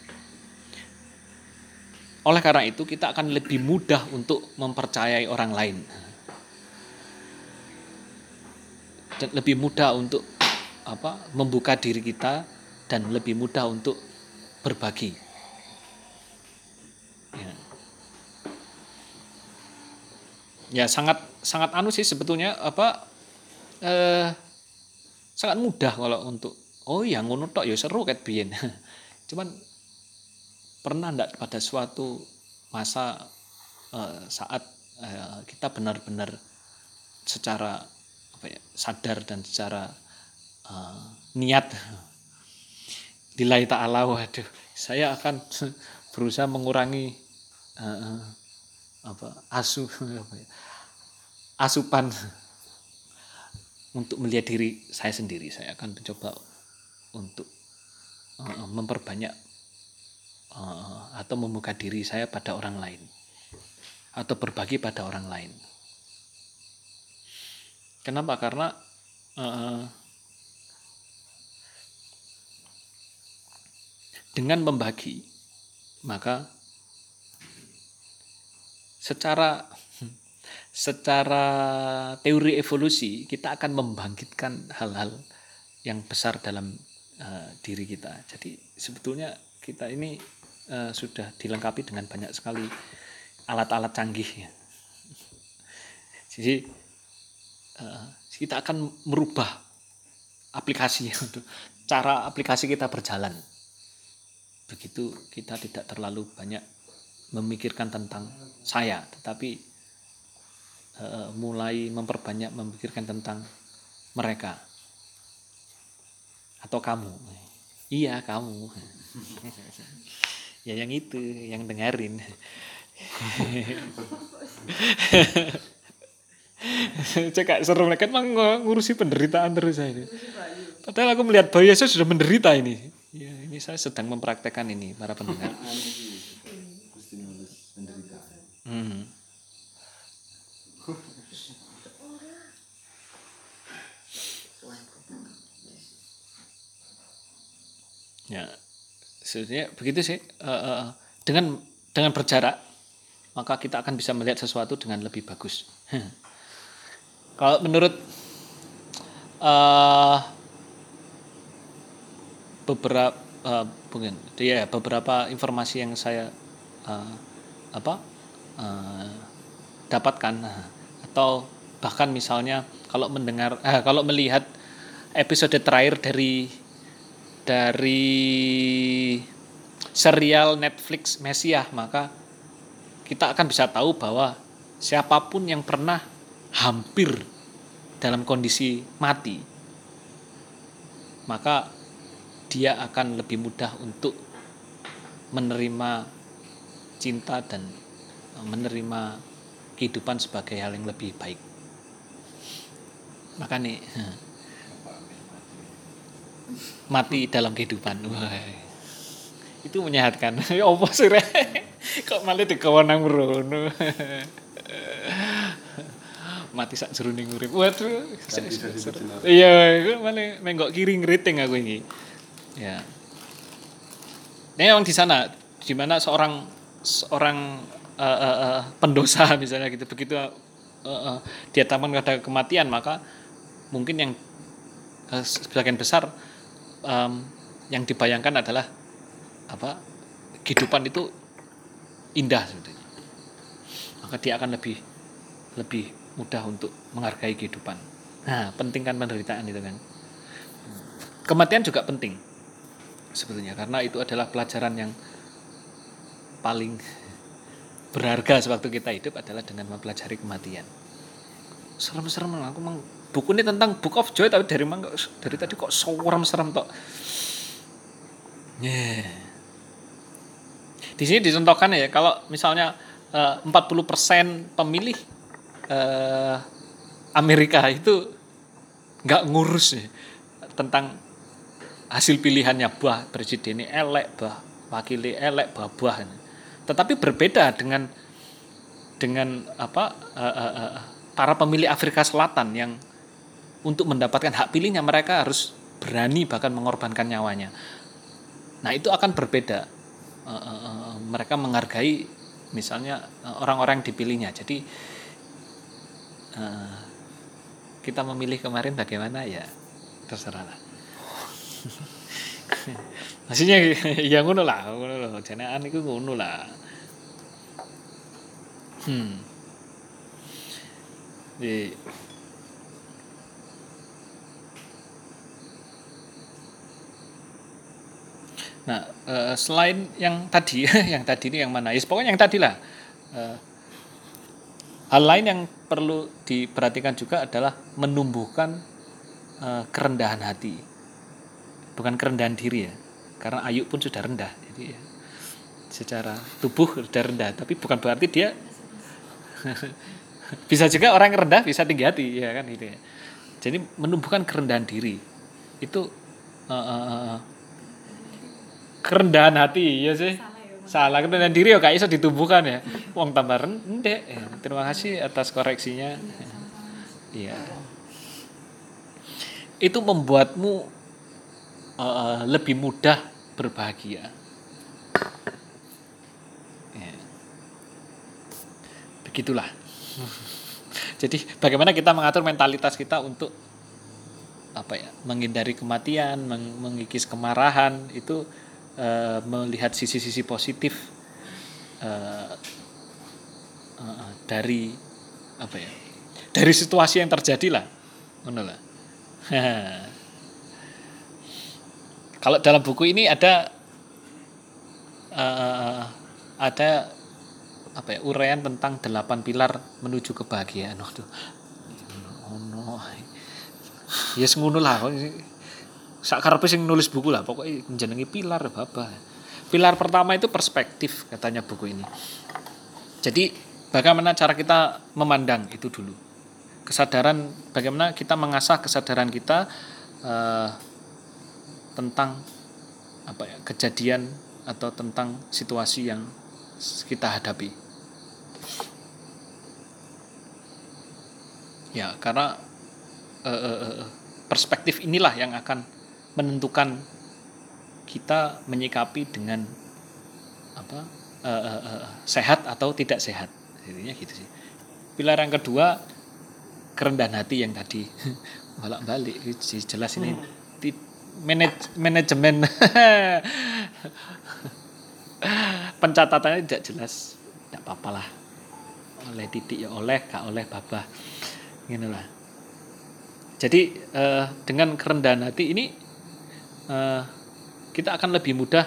Oleh karena itu, kita akan lebih mudah untuk mempercayai orang lain. Dan lebih mudah untuk apa membuka diri kita dan lebih mudah untuk berbagi. Ya. Ya sangat sangat anu sih sebetulnya apa eh, sangat mudah kalau untuk oh ya ngono tok ya seru ket biyen. Cuman pernah ndak pada suatu masa eh, saat eh, kita benar-benar secara apa ya, sadar dan secara eh, niat Lillahi ta'ala waduh. Saya akan berusaha mengurangi eh, apa asu ya, asupan untuk melihat diri saya sendiri. Saya akan mencoba untuk eh, memperbanyak eh, atau membuka diri saya pada orang lain atau berbagi pada orang lain. Kenapa? Karena eh, dengan membagi maka secara secara teori evolusi kita akan membangkitkan hal-hal yang besar dalam eh, diri kita. Jadi sebetulnya kita ini eh, sudah dilengkapi dengan banyak sekali alat-alat canggih. Jadi eh, kita akan merubah aplikasi cara aplikasi kita berjalan. Begitu kita tidak terlalu banyak memikirkan tentang saya, tetapi eh, mulai memperbanyak memikirkan tentang mereka atau kamu. Iya kamu. ya yang itu, yang dengerin. Cek seru kan ngurusi penderitaan terus saya ini. Padahal aku melihat Bayu Yesus sudah menderita ini. Ya, ini saya sedang mempraktekkan ini para pendengar. Penderitaan. Hmm. Ya, sebenarnya begitu sih. Eh, eh, dengan dengan berjarak, maka kita akan bisa melihat sesuatu dengan lebih bagus. Kalau menurut eh beberapa eh, bukan, ya beberapa informasi yang saya eh, apa eh, dapatkan. Atau bahkan misalnya kalau mendengar eh, kalau melihat episode terakhir dari dari serial Netflix Mesiah maka kita akan bisa tahu bahwa siapa pun yang pernah hampir dalam kondisi mati maka dia akan lebih mudah untuk menerima cinta dan menerima kehidupan sebagai hal yang lebih baik. Maka nih mati dalam kehidupan. Wah, itu menyehatkan. Ya apa sih? Kok malah dikewenang merono. mati sak jroning urip. Waduh. Bejenar. Iya, malah menggok kiri ngeriting aku ini. Ya. Ini memang di sana di mana seorang seorang eh, eh, eh, pendosa misalnya gitu. Begitu dia taman pada kematian maka mungkin yang eh, sebagian besar em, yang dibayangkan adalah apa kehidupan itu indah sebetulnya. Maka dia akan lebih lebih mudah untuk menghargai kehidupan. Nah penting kan penderitaan itu kan. Kematian juga penting sebetulnya. Karena itu adalah pelajaran yang paling berharga sewaktu kita hidup adalah dengan mempelajari kematian. Serem-serem aku mang buku ini tentang Book of Joy tapi dari mang dari tadi kok serem-serem tok. Yeah. Di sini dicontohkan ya kalau misalnya eh, 40% pemilih eh, Amerika itu nggak ngurus ya, tentang hasil pilihannya bah presiden ini elek bah wakili elek bah bah tetapi berbeda dengan dengan apa eh, eh, eh, para pemilih Afrika Selatan yang untuk mendapatkan hak pilihnya mereka harus berani bahkan mengorbankan nyawanya Nah itu akan berbeda. Eh, eh, eh, mereka menghargai misalnya orang-orang yang dipilihnya. Jadi eh, kita memilih kemarin bagaimana ya terserah lah. Maksudnya ya ngono lah, ngono loh. Jenengan itu ngono lah. Hmm. Di Nah, eh, selain yang tadi, yang tadi ini yang mana? Ya, pokoknya yang tadi lah. Eh, hal lain yang perlu diperhatikan juga adalah menumbuhkan eh, kerendahan hati, bukan kerendahan diri ya. Karena Ayub pun sudah rendah, jadi ya, secara tubuh sudah rendah, tapi bukan berarti dia bisa juga orang rendah bisa tinggi hati, ya kan gitu ya. Jadi menumbuhkan kerendahan diri. Itu eh, eh, eh, kerendahan hati ya sih. Salah kerendahan diri ya gak iso ditumbuhkan ya. Wong tambah rendek ya, terima kasih atas koreksinya. Iya. Itu membuatmu eh, lebih mudah berbahagia Ya. begitulah jadi bagaimana kita mengatur mentalitas kita untuk apa ya menghindari kematian meng- mengikis kemarahan itu eh, melihat sisi-sisi positif eh, eh, dari apa ya dari situasi yang terjadi lah lah. kalau dalam buku ini ada eh, ada apa ya uraian tentang delapan pilar menuju kebahagiaan. Waktu oh no ya yes, ngono lah. Sakarepe sing nulis buku lah. Pokoknya jenenge pilar apa pilar pertama itu perspektif katanya buku ini. Jadi bagaimana cara kita memandang itu dulu? Kesadaran bagaimana kita mengasah kesadaran kita eh, tentang apa ya kejadian atau tentang situasi yang kita hadapi. Ya karena eh, eh, eh, perspektif inilah yang akan menentukan kita menyikapi dengan apa eh, eh, eh, sehat atau tidak sehat. Intinya gitu sih. Pilar yang kedua kerendahan hati yang tadi. Bolak balik jelas ini. Ti- manaj- manajemen pencatatannya tidak jelas. Tidak apa-apa lah. Oleh titik ya oleh gak oleh babah gitu lah. Jadi eh, dengan kerendahan hati ini eh, kita akan lebih mudah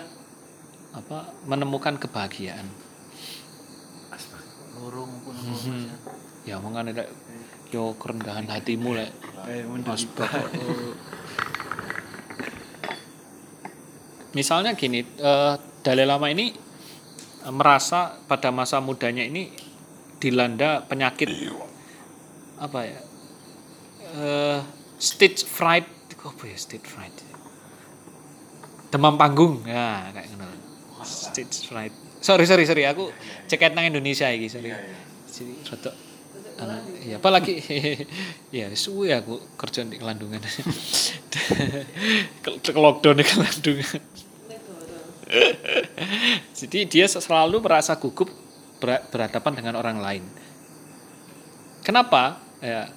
apa menemukan kebahagiaan. Lorong pun Hmm. ya. Omongan ada yo kerendahan hatimu lek. Asbak eh. Misalnya gini eh, Dalai Lama ini eh, merasa pada masa mudanya ini dilanda penyakit apa ya eh stage fright apa ya stage fright? Demam panggung ya kayak gitu stage fright. Sorry sorry sorry aku ceket nang Indonesia iki sorry. Jadi rada anu, ya apalagi ya suwe aku kerja di kelandungan. Ke ke lockdown di kelandungan jadi dia selalu merasa gugup ber- berhadapan dengan orang lain. Kenapa? Ya,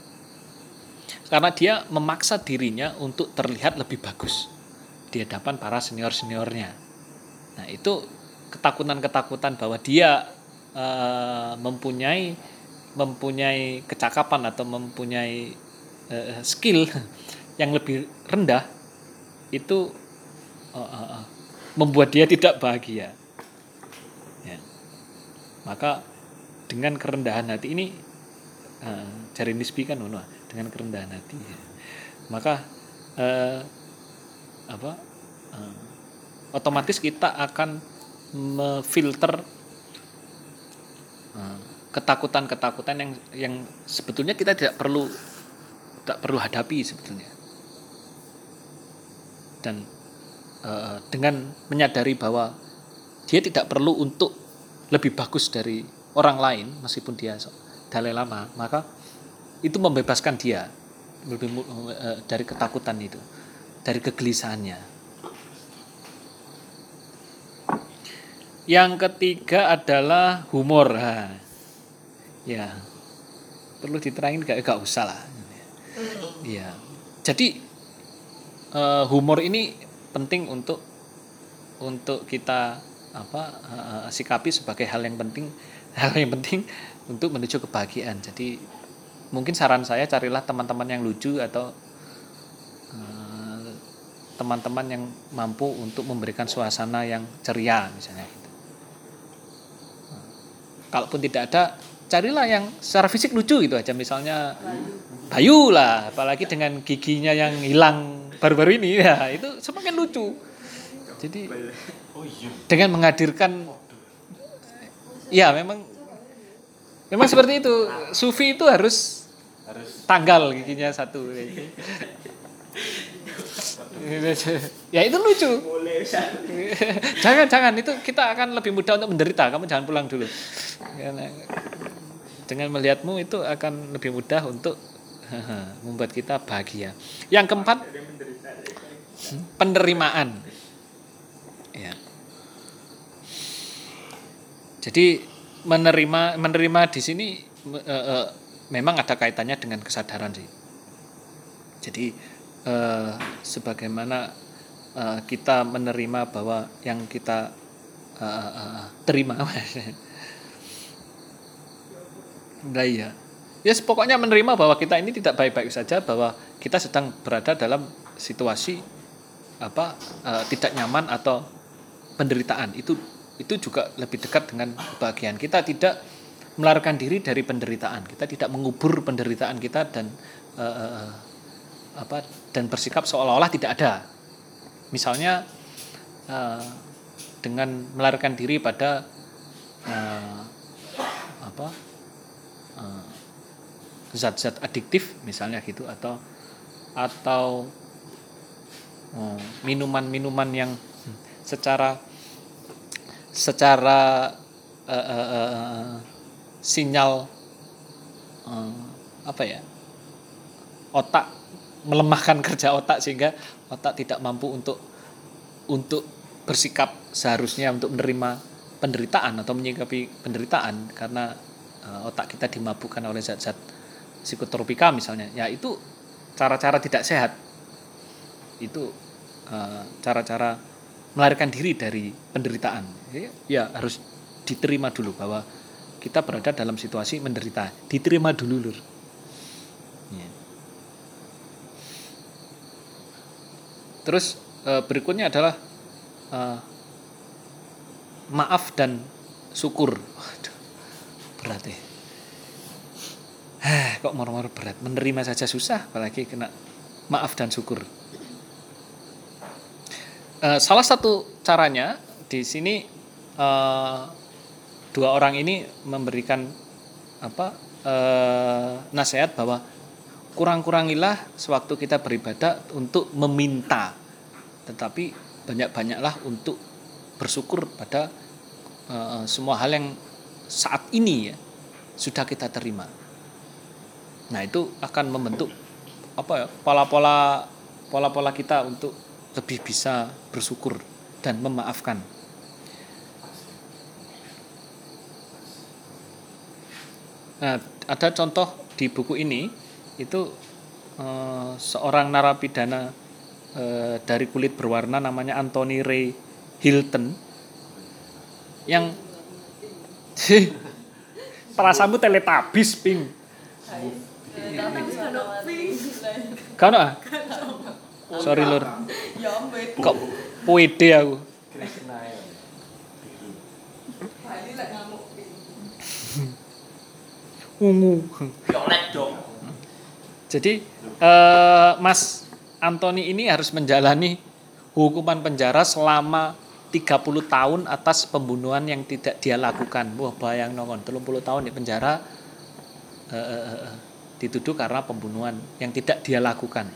karena dia memaksa dirinya untuk terlihat lebih bagus di hadapan para senior-seniornya. Nah, itu ketakutan-ketakutan bahwa dia eh, mempunyai mempunyai kecakapan atau mempunyai eh, skill yang lebih rendah itu eh, eh, eh, membuat dia tidak bahagia. Ya. Maka dengan kerendahan hati ini eh, cari nisbi kan ngono, dengan kerendahan hati ya. maka eh, apa eh, otomatis kita akan memfilter ketakutan-ketakutan yang yang sebetulnya kita tidak perlu tidak perlu hadapi sebetulnya dan eh, dengan menyadari bahwa dia tidak perlu untuk lebih bagus dari orang lain meskipun dia dalai lama maka itu membebaskan dia lebih eh, dari ketakutan itu dari kegelisahannya. Yang ketiga adalah humor. Ya. Perlu diterangin gak gak usah lah. Ya jadi eh, humor ini penting untuk untuk kita apa eh, sikapi sebagai hal yang penting hal yang penting untuk menuju kebahagiaan. Jadi mungkin saran saya carilah teman-teman yang lucu atau eh, teman-teman yang mampu untuk memberikan suasana yang ceria misalnya gitu. kalaupun tidak ada carilah yang secara fisik lucu gitu aja. Misalnya Bayu. Lah apalagi dengan giginya yang hilang baru-baru ini ya itu semakin lucu. Jadi dengan menghadirkan ya memang memang seperti itu. Sufi itu harus tanggal giginya satu. Ya itu lucu. Jangan jangan itu kita akan lebih mudah untuk menderita. Kamu jangan pulang dulu. Dengan melihatmu itu akan lebih mudah untuk membuat kita bahagia. Yang keempat penerimaan. Ya. Jadi menerima menerima di sini eh, eh, memang ada kaitannya dengan kesadaran sih. Jadi eh, sebagaimana eh, kita menerima bahwa yang kita eh, eh, terima Nah, iya. Ya pokoknya menerima bahwa kita ini tidak baik-baik saja bahwa kita sedang berada dalam situasi apa eh, tidak nyaman atau penderitaan. Itu itu juga lebih dekat dengan kebahagiaan kita tidak melarikan diri dari penderitaan. Kita tidak mengubur penderitaan kita dan eh, apa dan bersikap seolah-olah tidak ada. Misalnya eh, dengan melarikan diri pada eh, apa zat-zat adiktif misalnya gitu atau atau eh, minuman-minuman yang secara secara eh, eh, eh, sinyal eh, apa ya otak melemahkan kerja otak sehingga otak tidak mampu untuk untuk bersikap seharusnya untuk menerima penderitaan atau menyikapi penderitaan karena eh, otak kita dimabukkan oleh zat-zat psikotropika misalnya ya itu cara-cara tidak sehat. Itu eh, cara-cara melarikan diri dari penderitaan. Ya, harus diterima dulu bahwa kita berada dalam situasi menderita. Diterima dulu lur. Ya. terus eh, berikutnya adalah eh, maaf dan syukur. Berat ya Hah, kok moro-moro berat? Menerima saja susah apalagi kena maaf dan syukur. Eh, salah satu caranya di sini eh, dua orang ini memberikan apa eh, nasihat bahwa kurang-kurangilah sewaktu kita beribadah untuk meminta. Tetapi banyak-banyaklah untuk bersyukur pada eh, semua hal yang saat ini ya sudah kita terima nah itu akan membentuk apa ya pola-pola pola-pola kita untuk lebih bisa bersyukur dan memaafkan. Nah, ada contoh di buku ini itu eh, seorang narapidana eh, dari kulit berwarna namanya Anthony Ray Hilton yang perasaanmu teletabis ping Kau ah? Sorry lur. Kok puede aku. Ungu. Jadi eh, Mas Anthony ini harus menjalani hukuman penjara selama 30 tahun atas pembunuhan yang tidak dia lakukan. Wah, bayang nongon 30 tahun di penjara eh, eh, eh, eh, dituduh karena pembunuhan yang tidak dia lakukan.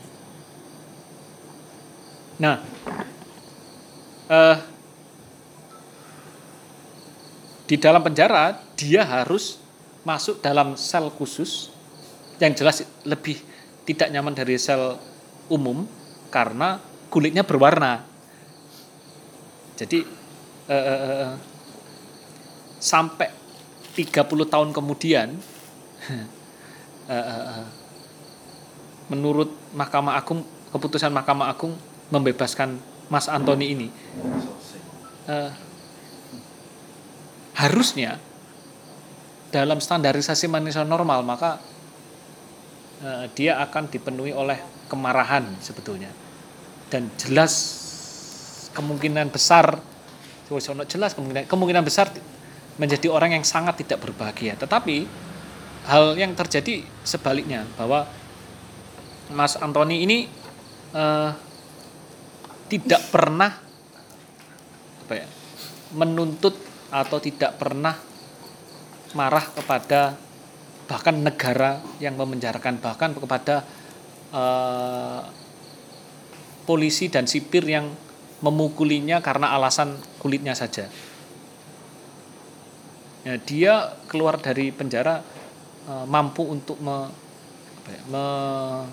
Nah, eh, di dalam penjara dia harus masuk dalam sel khusus yang jelas lebih tidak nyaman dari sel umum karena kulitnya berwarna. Jadi eh, eh, eh, sampai 30 tahun kemudian eh, eh, eh, menurut Mahkamah Agung keputusan Mahkamah Agung membebaskan Mas Antoni ini. Eh, harusnya dalam standarisasi manusia normal maka eh, dia akan dipenuhi oleh kemarahan sebetulnya. Dan jelas kemungkinan besar jelas kemungkinan kemungkinan besar menjadi orang yang sangat tidak berbahagia. Tetapi hal yang terjadi sebaliknya bahwa Mas Antoni ini eh, tidak pernah apa ya menuntut atau tidak pernah marah kepada bahkan negara yang memenjarakan bahkan kepada eh, polisi dan sipir yang memukulinya karena alasan kulitnya saja. Ya, dia keluar dari penjara eh, mampu untuk me- ya, me-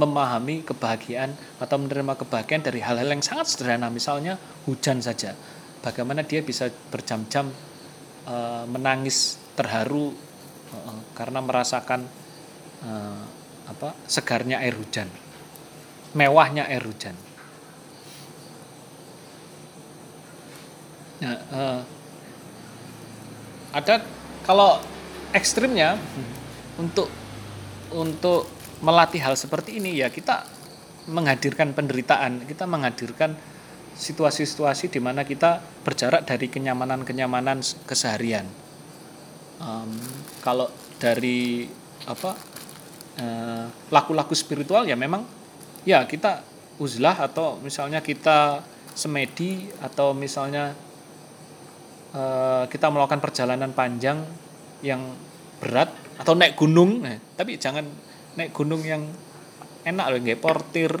memahami kebahagiaan atau menerima kebahagiaan dari hal-hal yang sangat sederhana, misalnya hujan saja. Bagaimana dia bisa berjam-jam eh, menangis terharu eh, karena merasakan eh, apa segarnya air hujan, mewahnya air hujan. Nah, eh, ada kalau ekstrimnya untuk untuk melatih hal seperti ini ya kita menghadirkan penderitaan, kita menghadirkan situasi-situasi di mana kita berjarak dari kenyamanan-kenyamanan keseharian. Em, kalau dari apa eh, laku-laku spiritual ya memang ya kita uzlah atau misalnya kita semedi atau misalnya eh, kita melakukan perjalanan panjang yang berat atau naik gunung. Nah, tapi jangan naik gunung yang enak loh nggak portir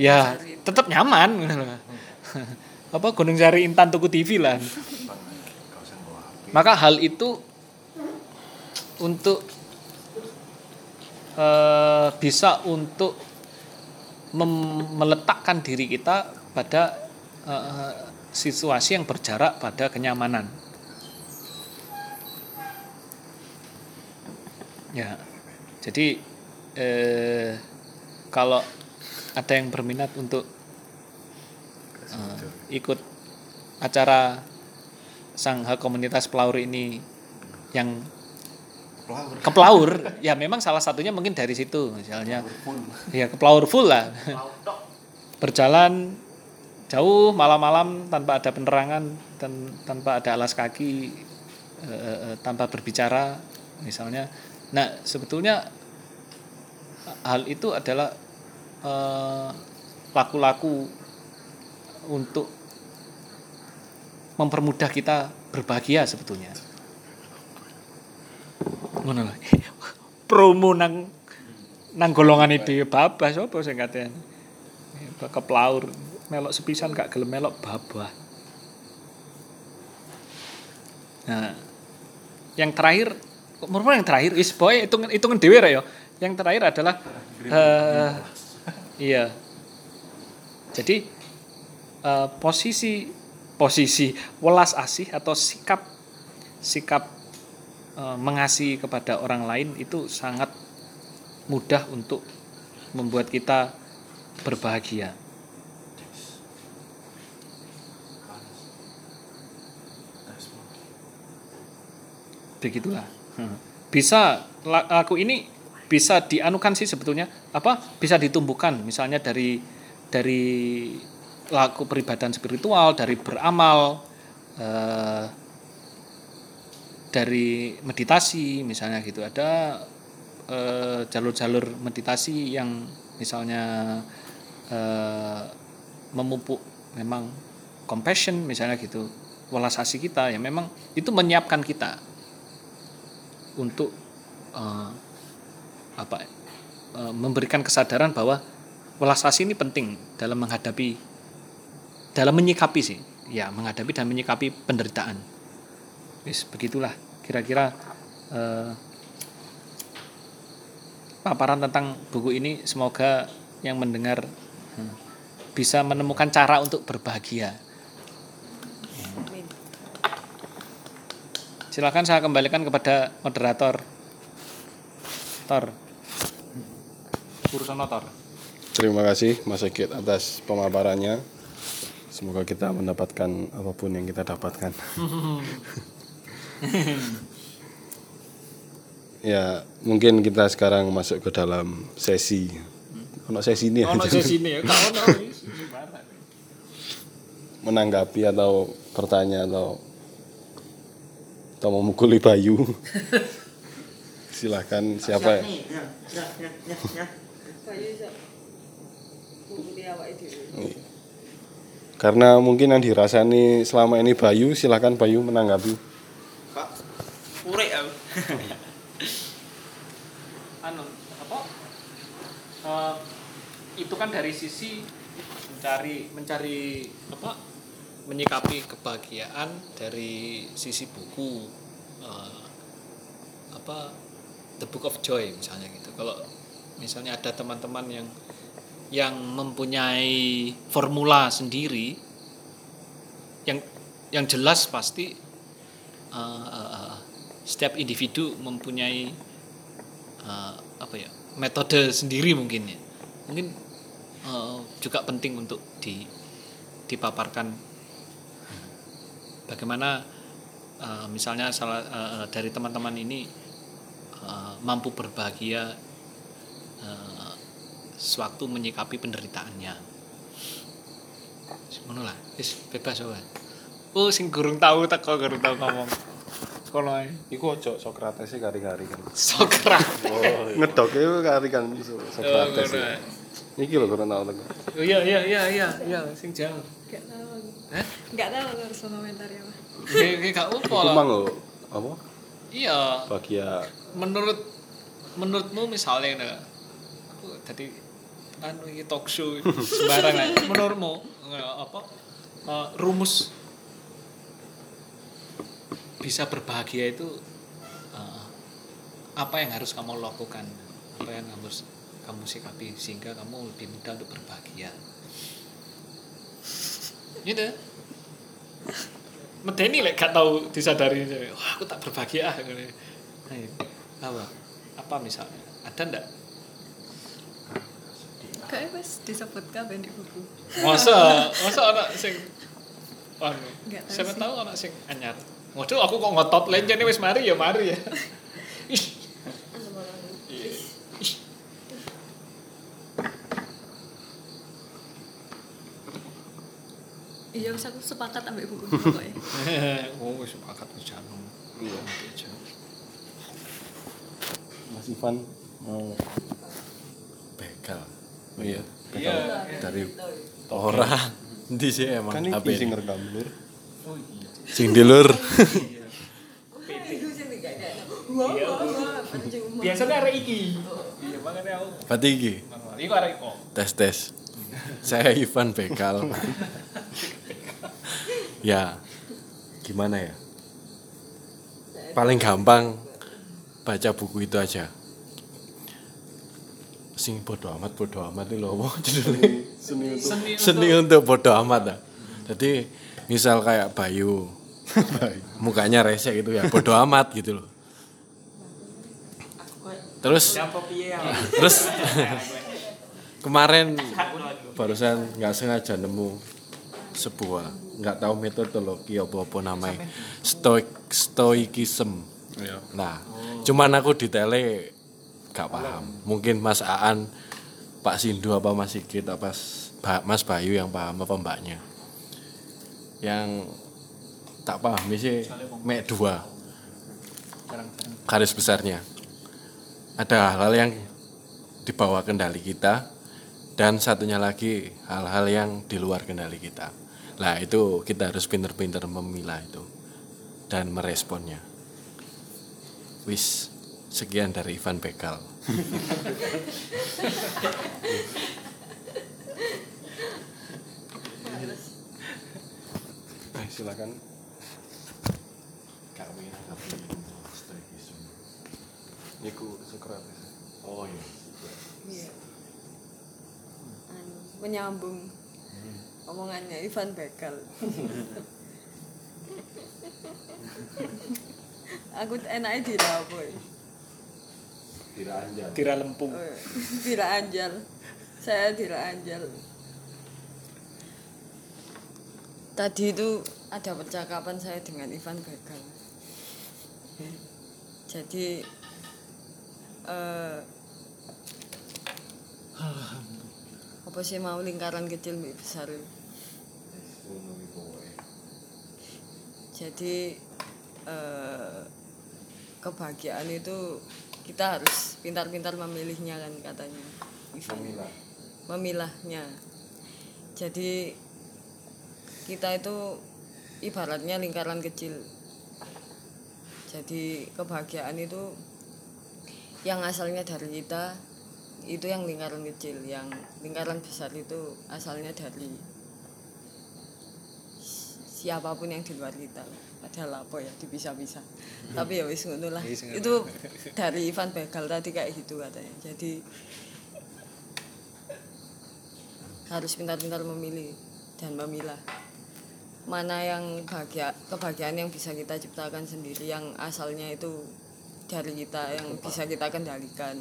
ya tetap nyaman. Apa gunung cari intan tuku TV lah. Maka hal itu untuk eh, bisa untuk meletakkan diri kita pada eh, situasi yang berjarak pada kenyamanan. Ya, jadi eh, kalau ada yang berminat untuk eh, ikut acara Sangha Komunitas Pelaur ini yang pelaur ya memang salah satunya mungkin dari situ misalnya. Ya ke pelaur full lah. Berjalan jauh malam-malam tanpa ada penerangan dan tanpa ada alas kaki eh, eh, eh, tanpa berbicara misalnya nah sebetulnya hal itu adalah eh, laku-laku untuk mempermudah kita berbahagia sebetulnya. Ngono lah promo nang nang golongan itu babah sapa sing katen ke pelaur melok sepisan gak gelem melok babah. Nah yang terakhir menurut yang terakhir is boy hitungan hitungan dewe ra ya yang terakhir adalah eh iya jadi eh, posisi posisi welas asih atau sikap sikap eh, mengasihi kepada orang lain itu sangat mudah untuk membuat kita berbahagia. Begitulah. Hmm. Bisa la- laku ini bisa dianukan sih sebetulnya. Apa? Bisa ditumbuhkan. Misalnya dari dari laku peribadahan spiritual dari beramal eh, dari meditasi misalnya gitu. Ada eh, jalur-jalur meditasi yang misalnya eh, memupuk memang compassion misalnya gitu. Welas asih kita ya memang itu menyiapkan kita untuk eh, apa eh, memberikan kesadaran bahwa welas asih ini penting dalam menghadapi dalam menyikapi sih. Ya menghadapi dan menyikapi penderitaan. Begitulah kira-kira eh, paparan tentang buku ini. Semoga yang mendengar bisa menemukan cara untuk berbahagia. Silakan saya kembalikan kepada moderator. Tor. Urusan Tor. Terima kasih Mas Sigit atas pemaparannya. Semoga kita mendapatkan apa pun yang kita dapatkan. ya, mungkin kita sekarang masuk ke dalam sesi. Ono sesi ini Ono aja. sesi ini ya, kak ono. menanggapi atau bertanya atau atau memukuli Bayu. Silahkan siapa ya? Ya, ya, ya, ya, ya. Dhewe. Karena mungkin yang dirasani selama ini Bayu, silahkan Bayu menanggapi. Urek aku. anu apa eh, itu kan dari sisi mencari mencari apa menyikapi kebahagiaan dari sisi buku eh, apa the book of joy misalnya gitu. Kalau misalnya ada teman-teman yang yang mempunyai formula sendiri yang yang jelas pasti eh, eh, setiap individu mempunyai eh, apa ya metode sendiri mungkin ya. Mungkin eh, juga penting untuk di dipaparkan bagaimana eh, misalnya salah eh, dari teman-teman ini eh, mampu berbahagia eh, sewaktu menyikapi penderitaannya ngono lah wis bebas wae oh sing gurung tahu tak kok gurung tahu ngomong kono ae Iku ojo Sokrates sih kari-kari kan. Sokrates Ngedok itu kari kan Sokrates. ngono ya. Iki lho kurang tahu. Oh iya iya iya iya iya sing jauh. Hah? Gak tahu harus komentar ya, Pak. Kayak kayak gak apa Iku lah. mang lho apa? Iya, Bahagia menurut menurutmu misalnya nah, aku tadi anu iki talk show sembarangan. Menurutmu nggak apa eh, rumus bisa berbahagia itu eh, apa yang harus kamu lakukan? Apa yang harus kamu sikapi sehingga kamu lebih mudah untuk berbahagia? Gitu. Medeni lek gak tahu disadari wah aku tak berbahagia ah ngene. Ayo, apa? Apa misalnya ada ndak? Kayaknya pas disebut kabeh di buku. masa? Masa anak sing anu? Siapa tahu anak sing anyar. Waduh aku kok ngotot lenjane wis mari ya mari ya. Ih, Iya, wis aku sepakat ambek buku ini pokoknya. oh wis sepakat wis jangan iya aja Mas Ivan mau Begal. oh iya. iya Dari orang. Di sih emang Kan iki sing rekam lur. Sing dilur. Itu sing ada. Wah, pancing umum. biasanya arek iki iya makanya aku Berarti iki iku arek kok tes tes. Saya Ivan Begal. ya, gimana ya? Paling gampang baca buku itu aja. Sing bodo amat bodo amat itu loh, judulnya. Seni untuk seni Seni untuk bodo amat ah. Jadi misal kayak Bayu, mukanya resek gitu ya, bodo amat gitu loh. terus terus kemarin barusan nggak sengaja nemu sebuah nggak tahu metodologi apa apa namanya stoik stoikism. Iya. nah cuman aku detailnya gak paham. Mungkin Mas Aan Pak Sindu apa Mas Sigit apa Mas Bayu yang paham apa mbaknya? Yang tak paham sih mek dua. Garis besarnya. Ada hal-hal yang di bawah kendali kita dan satunya lagi hal-hal yang di luar kendali kita. Nah itu kita harus pinter-pinter memilah itu dan meresponnya. Wis sekian dari Ivan Bekal. Eh, silakan. Iku Socrates. Oh iya. Iya. Anu, menyambung omongannya Ivan Bekal. Aku enaknya di apa ya? Tira lempung. Oh, Dira Anjal. Saya Dira Anjal. Tadi itu ada percakapan saya dengan Ivan Bekal. Jadi eh apa sih mau lingkaran kecil lebih besar? Jadi eh, kebahagiaan itu kita harus pintar-pintar memilihnya kan katanya. Memilah. Memilahnya. Jadi kita itu ibaratnya lingkaran kecil. Jadi kebahagiaan itu yang asalnya dari kita itu yang lingkaran kecil, yang lingkaran besar itu asalnya dari siapa pun yang di luar kita. Padahal apa ya dipisah-pisah. Tapi ya wis ngono lah. Itu dari Ivan Begal tadi kayak gitu katanya. Jadi harus pintar-pintar memilih dan memilah. Mana yang bahagia kebahagiaan yang bisa kita ciptakan sendiri yang asalnya itu dari kita yang bisa kita kendalikan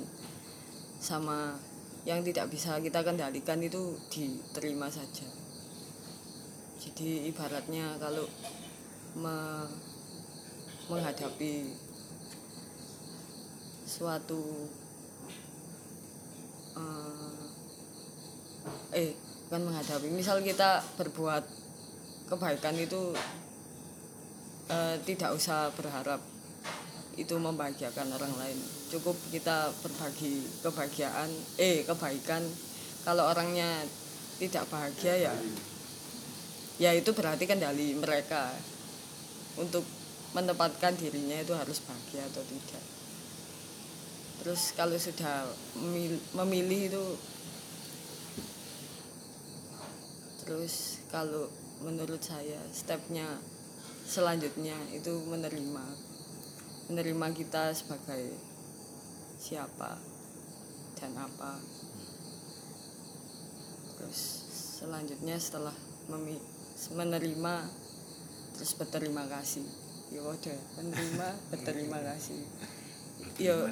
sama yang tidak bisa kita kendalikan itu diterima saja. Jadi ibaratnya kalau me- menghadapi suatu eh, eh kan menghadapi misal kita berbuat kebaikan itu eh, tidak usah berharap itu membahagiakan orang lain cukup kita berbagi kebahagiaan eh kebaikan. Kalau orangnya tidak bahagia ya ya itu berarti kendali mereka. Untuk menempatkan dirinya itu harus bahagia atau tidak. Terus kalau sudah memil- memilih itu terus kalau menurut saya stepnya selanjutnya itu menerima menerima kita sebagai siapa dan apa. Terus selanjutnya setelah menerima terus berterima kasih. Ya udah menerima berterima kasih. Ya.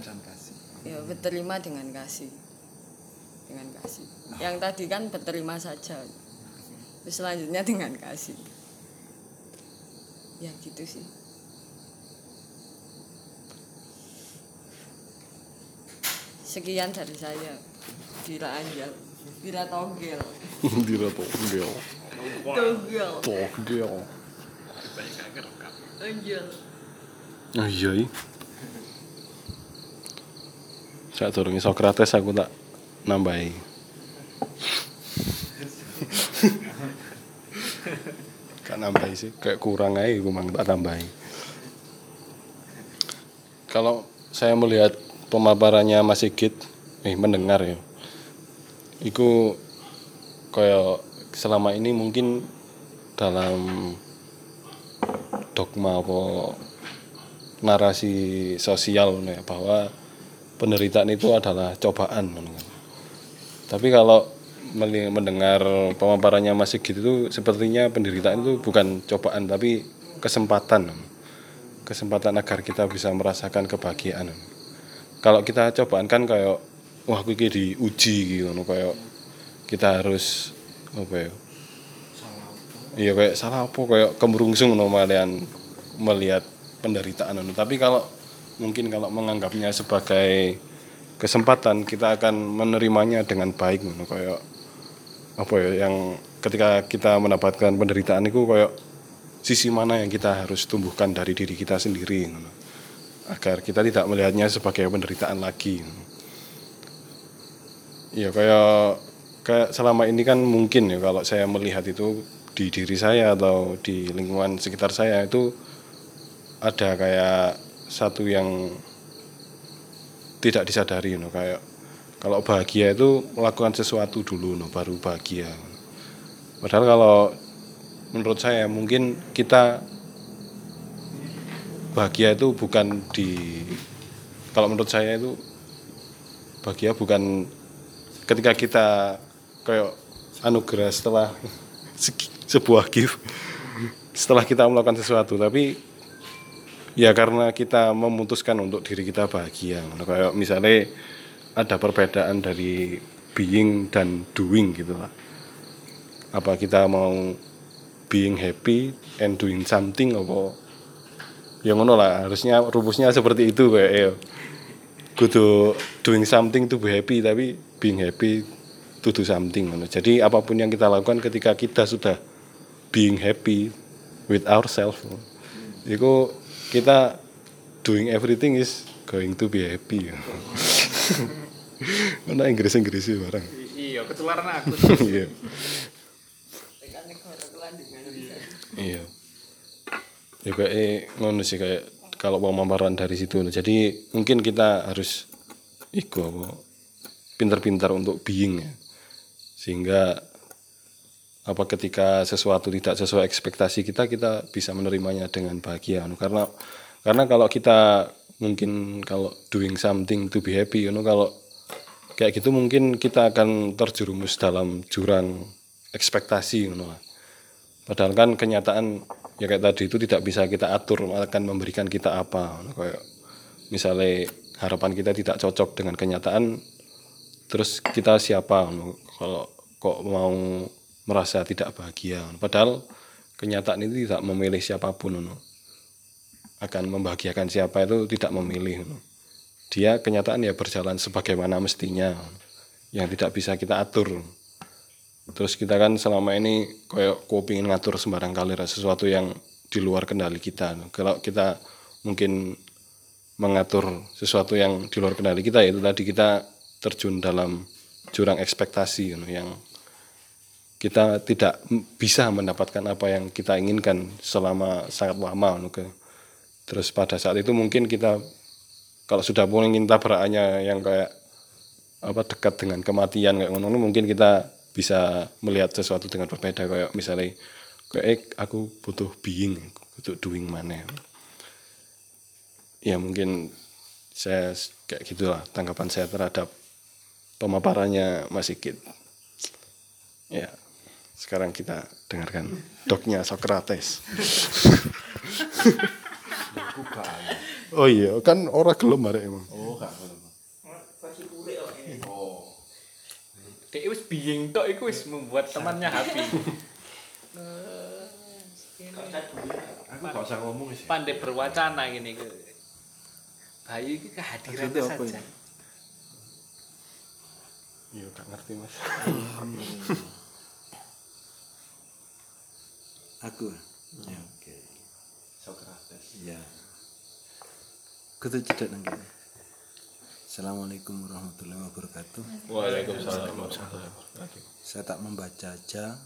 ya berterima dengan kasih. Dengan kasih. Yang tadi kan berterima saja. Terus selanjutnya dengan kasih. Ya gitu sih sekian dari saya Dira Anjal Dira Togel Dira Togel. Togel Togel. Anjal Ah iya. iya. Saya turungi Socrates aku tak nambahi. Gak nambahi sih, kayak kurang aja aku mang tak tambahi. Kalau saya melihat pemaparannya Mas Sigit, eh mendengar ya. Iku kayak selama ini mungkin dalam dogma apa narasi sosial nih, bahwa penderitaan itu adalah cobaan. kan. Tapi kalau mendengar pemaparannya Mas Sigit itu sepertinya penderitaan itu bukan cobaan tapi kesempatan. Kesempatan agar kita bisa merasakan kebahagiaan. Kalau kita cobaan kan kayak wah iki diuji gitu no kayak kita harus apa ya iya kayak salah apa kayak kemerungsung no malian melihat penderitaan no. tapi kalau mungkin kalau menganggapnya sebagai kesempatan kita akan menerimanya dengan baik no. kayak apa ya yang ketika kita mendapatkan penderitaan itu kayak sisi mana yang kita harus tumbuhkan dari diri kita sendiri ngono. Agar kita tidak melihatnya sebagai penderitaan lagi. Ya kayak kayak selama ini kan mungkin ya kalau saya melihat itu di diri saya atau di lingkungan sekitar saya itu ada kayak satu yang tidak disadari no kayak kalau bahagia itu melakukan sesuatu dulu no baru bahagia. Padahal kalau menurut saya mungkin kita bahagia itu bukan di kalau menurut saya itu bahagia bukan ketika kita kayak anugerah setelah se- sebuah gift setelah kita melakukan sesuatu. Tapi ya karena kita memutuskan untuk diri kita bahagia. Kayak misalnya ada perbedaan dari being dan doing gitu lah apa kita mau being happy and doing something apa ya ngono lah harusnya rumusnya seperti itu kayak ya kudu doing something to be happy tapi being happy to do something ngono. jadi apa pun yang kita lakukan ketika kita sudah being happy with ourselves itu kita doing everything is going to be happy mana Inggris Inggris sih barang Iya, ketularan aku. iya. Iya ya kayak eh, ngono sih kayak kalau pemaparan dari situ jadi mungkin kita harus iku apa pintar-pintar untuk being ya sehingga apa ketika sesuatu tidak sesuai ekspektasi kita kita bisa menerimanya dengan bahagia anu. karena karena kalau kita mungkin kalau doing something to be happy you know, kalau kayak gitu mungkin kita akan terjerumus dalam jurang ekspektasi you know. padahal kan kenyataan ya kayak tadi itu tidak bisa kita atur akan memberikan kita apa. Kayak misalnya harapan kita tidak cocok dengan kenyataan terus kita siapa? Kalau kok mau merasa tidak bahagia? Padahal kenyataan itu tidak memilih siapa pun akan membahagiakan siapa itu tidak memilih dia kenyataan ya berjalan sebagaimana mestinya yang tidak bisa kita atur terus kita kan selama ini kayak kok pengen ngatur sembarang kali sesuatu yang di luar kendali kita. Kalau kita mungkin mengatur sesuatu yang di luar kendali kita itu tadi kita terjun dalam jurang ekspektasi yang kita tidak bisa mendapatkan apa yang kita inginkan selama sangat lama terus pada saat itu mungkin kita kalau sudah ingin tabrakannya yang kayak apa dekat dengan kematian kayak ngono mungkin kita bisa melihat sesuatu dengan berbeda kayak misalnya kayak eh, aku butuh being butuh doing mana. Ya mungkin saya kayak gitulah tanggapan saya terhadap pemaparannya Mas Ikit ya sekarang kita dengarkan doknya Socrates. Oh iya kan orang gelem emang. Oh, gak Masih kurik kok ini. Dek wis being tok iku wis membuat temannya happy. Aku gak usah ngomong sih. Pandai berwacana gini. Bayu iki kehadirannya saja. ini? iya gak ngerti mas Aku. Ya, oke. Socrates. Ya. Kudu cedak nang kene. Assalamualaikum warahmatullahi wabarakatuh. Waalaikumsalam Saya tak membaca aja.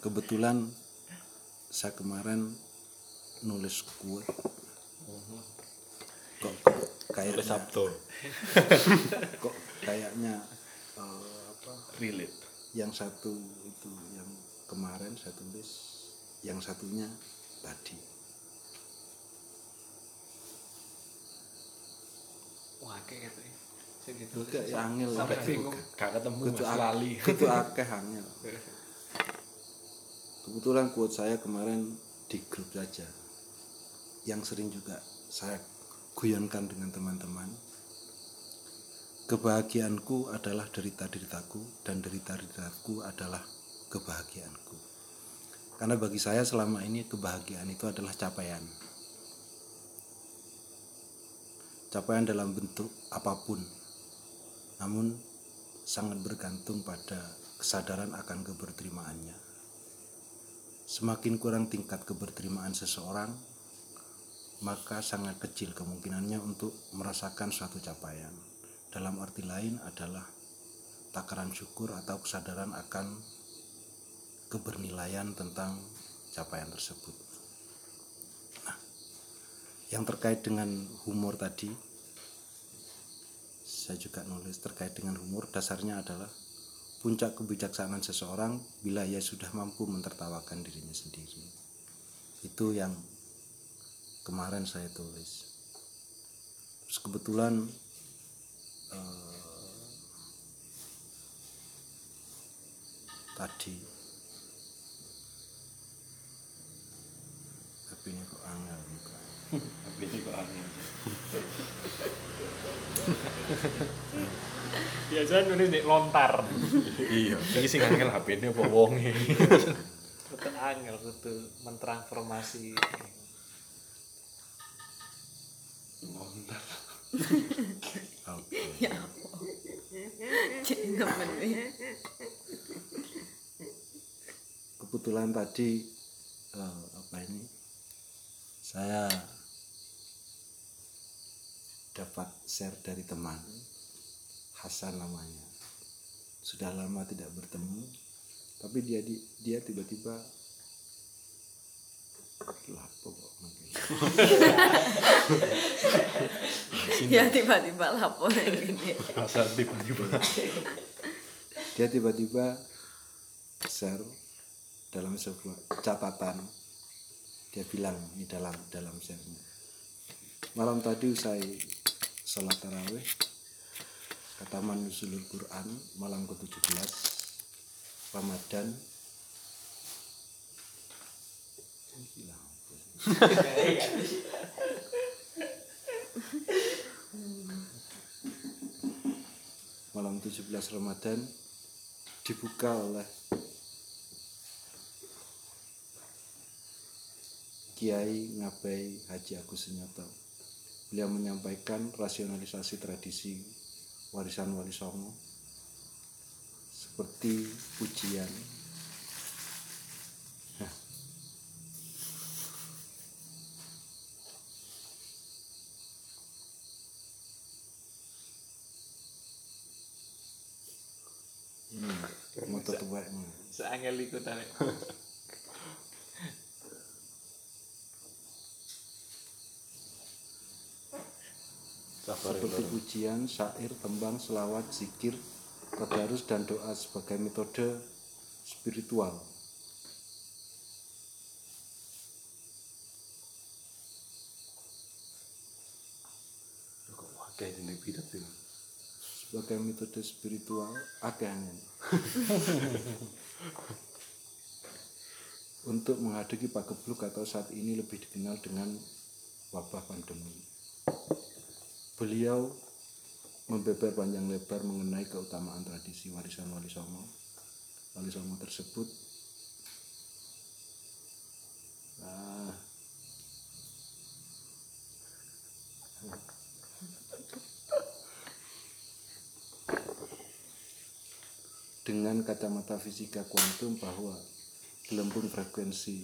Kebetulan saya kemarin nulis quote. Kok, kok kayaknya Sabtu kok kayaknya eh, apa Relate. yang satu itu yang kemarin saya tulis yang satunya tadi Gitu. Sing ya angel Sampai bingung. Gak ketemu Kudu Lali. kudu akeh angel kebetulan quote saya kemarin di grup saja yang sering juga saya guyonkan dengan teman-teman kebahagiaanku adalah derita-deritaku dan derita-deritaku adalah kebahagiaanku. Karena bagi saya selama ini kebahagiaan itu adalah capaian. Capaian dalam bentuk apa pun. Namun sangat bergantung pada kesadaran akan keberterimaannya. Semakin kurang tingkat keberterimaan seseorang, maka sangat kecil kemungkinannya untuk merasakan suatu capaian. Dalam arti lain adalah takaran syukur atau kesadaran akan kebernilaian tentang capaian tersebut. Nah, yang terkait dengan humor tadi, saya juga nulis terkait dengan humor, dasarnya adalah puncak kebijaksanaan seseorang bila ia sudah mampu mentertawakan dirinya sendiri. Itu yang kemarin saya tulis. Terus kebetulan eh, tadi tapi ini kok buka. Tapi kok aneh. Biasanya nulis di lontar. iya iki sing angel HP-ne apa wonge Betul angel, betul mentransformasi. Oke. ya apa jadi nemen nih kebetulan tadi eh, apa ini saya dapat share dari teman. Hasan namanya. Sudah lama tidak bertemu tapi dia di, dia tiba-tiba lapo kok ya tiba-tiba lapor gini asal tiba-tiba. Dia tiba-tiba share dalam sebuah catatan. Dia bilang ini dalam dalam share-nya. Malam tadi usai sholat tarawih kata Manusulul Quran malam ke-17 Ramadan malam 17 Ramadan dibuka oleh Kiai Ngabai Haji Agus Sunyoto. Beliau menyampaikan rasionalisasi tradisi warisan Wali Songo seperti pujian. Hah. Ini moto tuanya. Seangel iku tadi. Sabar seperti pujian, syair, tembang, selawat, zikir, tadarus dan doa sebagai metode spiritual. Sebagai metode spiritual agaknya untuk menghadapi pagebluk atau saat ini lebih dikenal dengan wabah pandemi. Beliau membeber panjang lebar mengenai keutamaan tradisi warisan Wali Songo. Wali Songo tersebut ah, dengan kacamata fisika kuantum bahwa gelembung frekuensi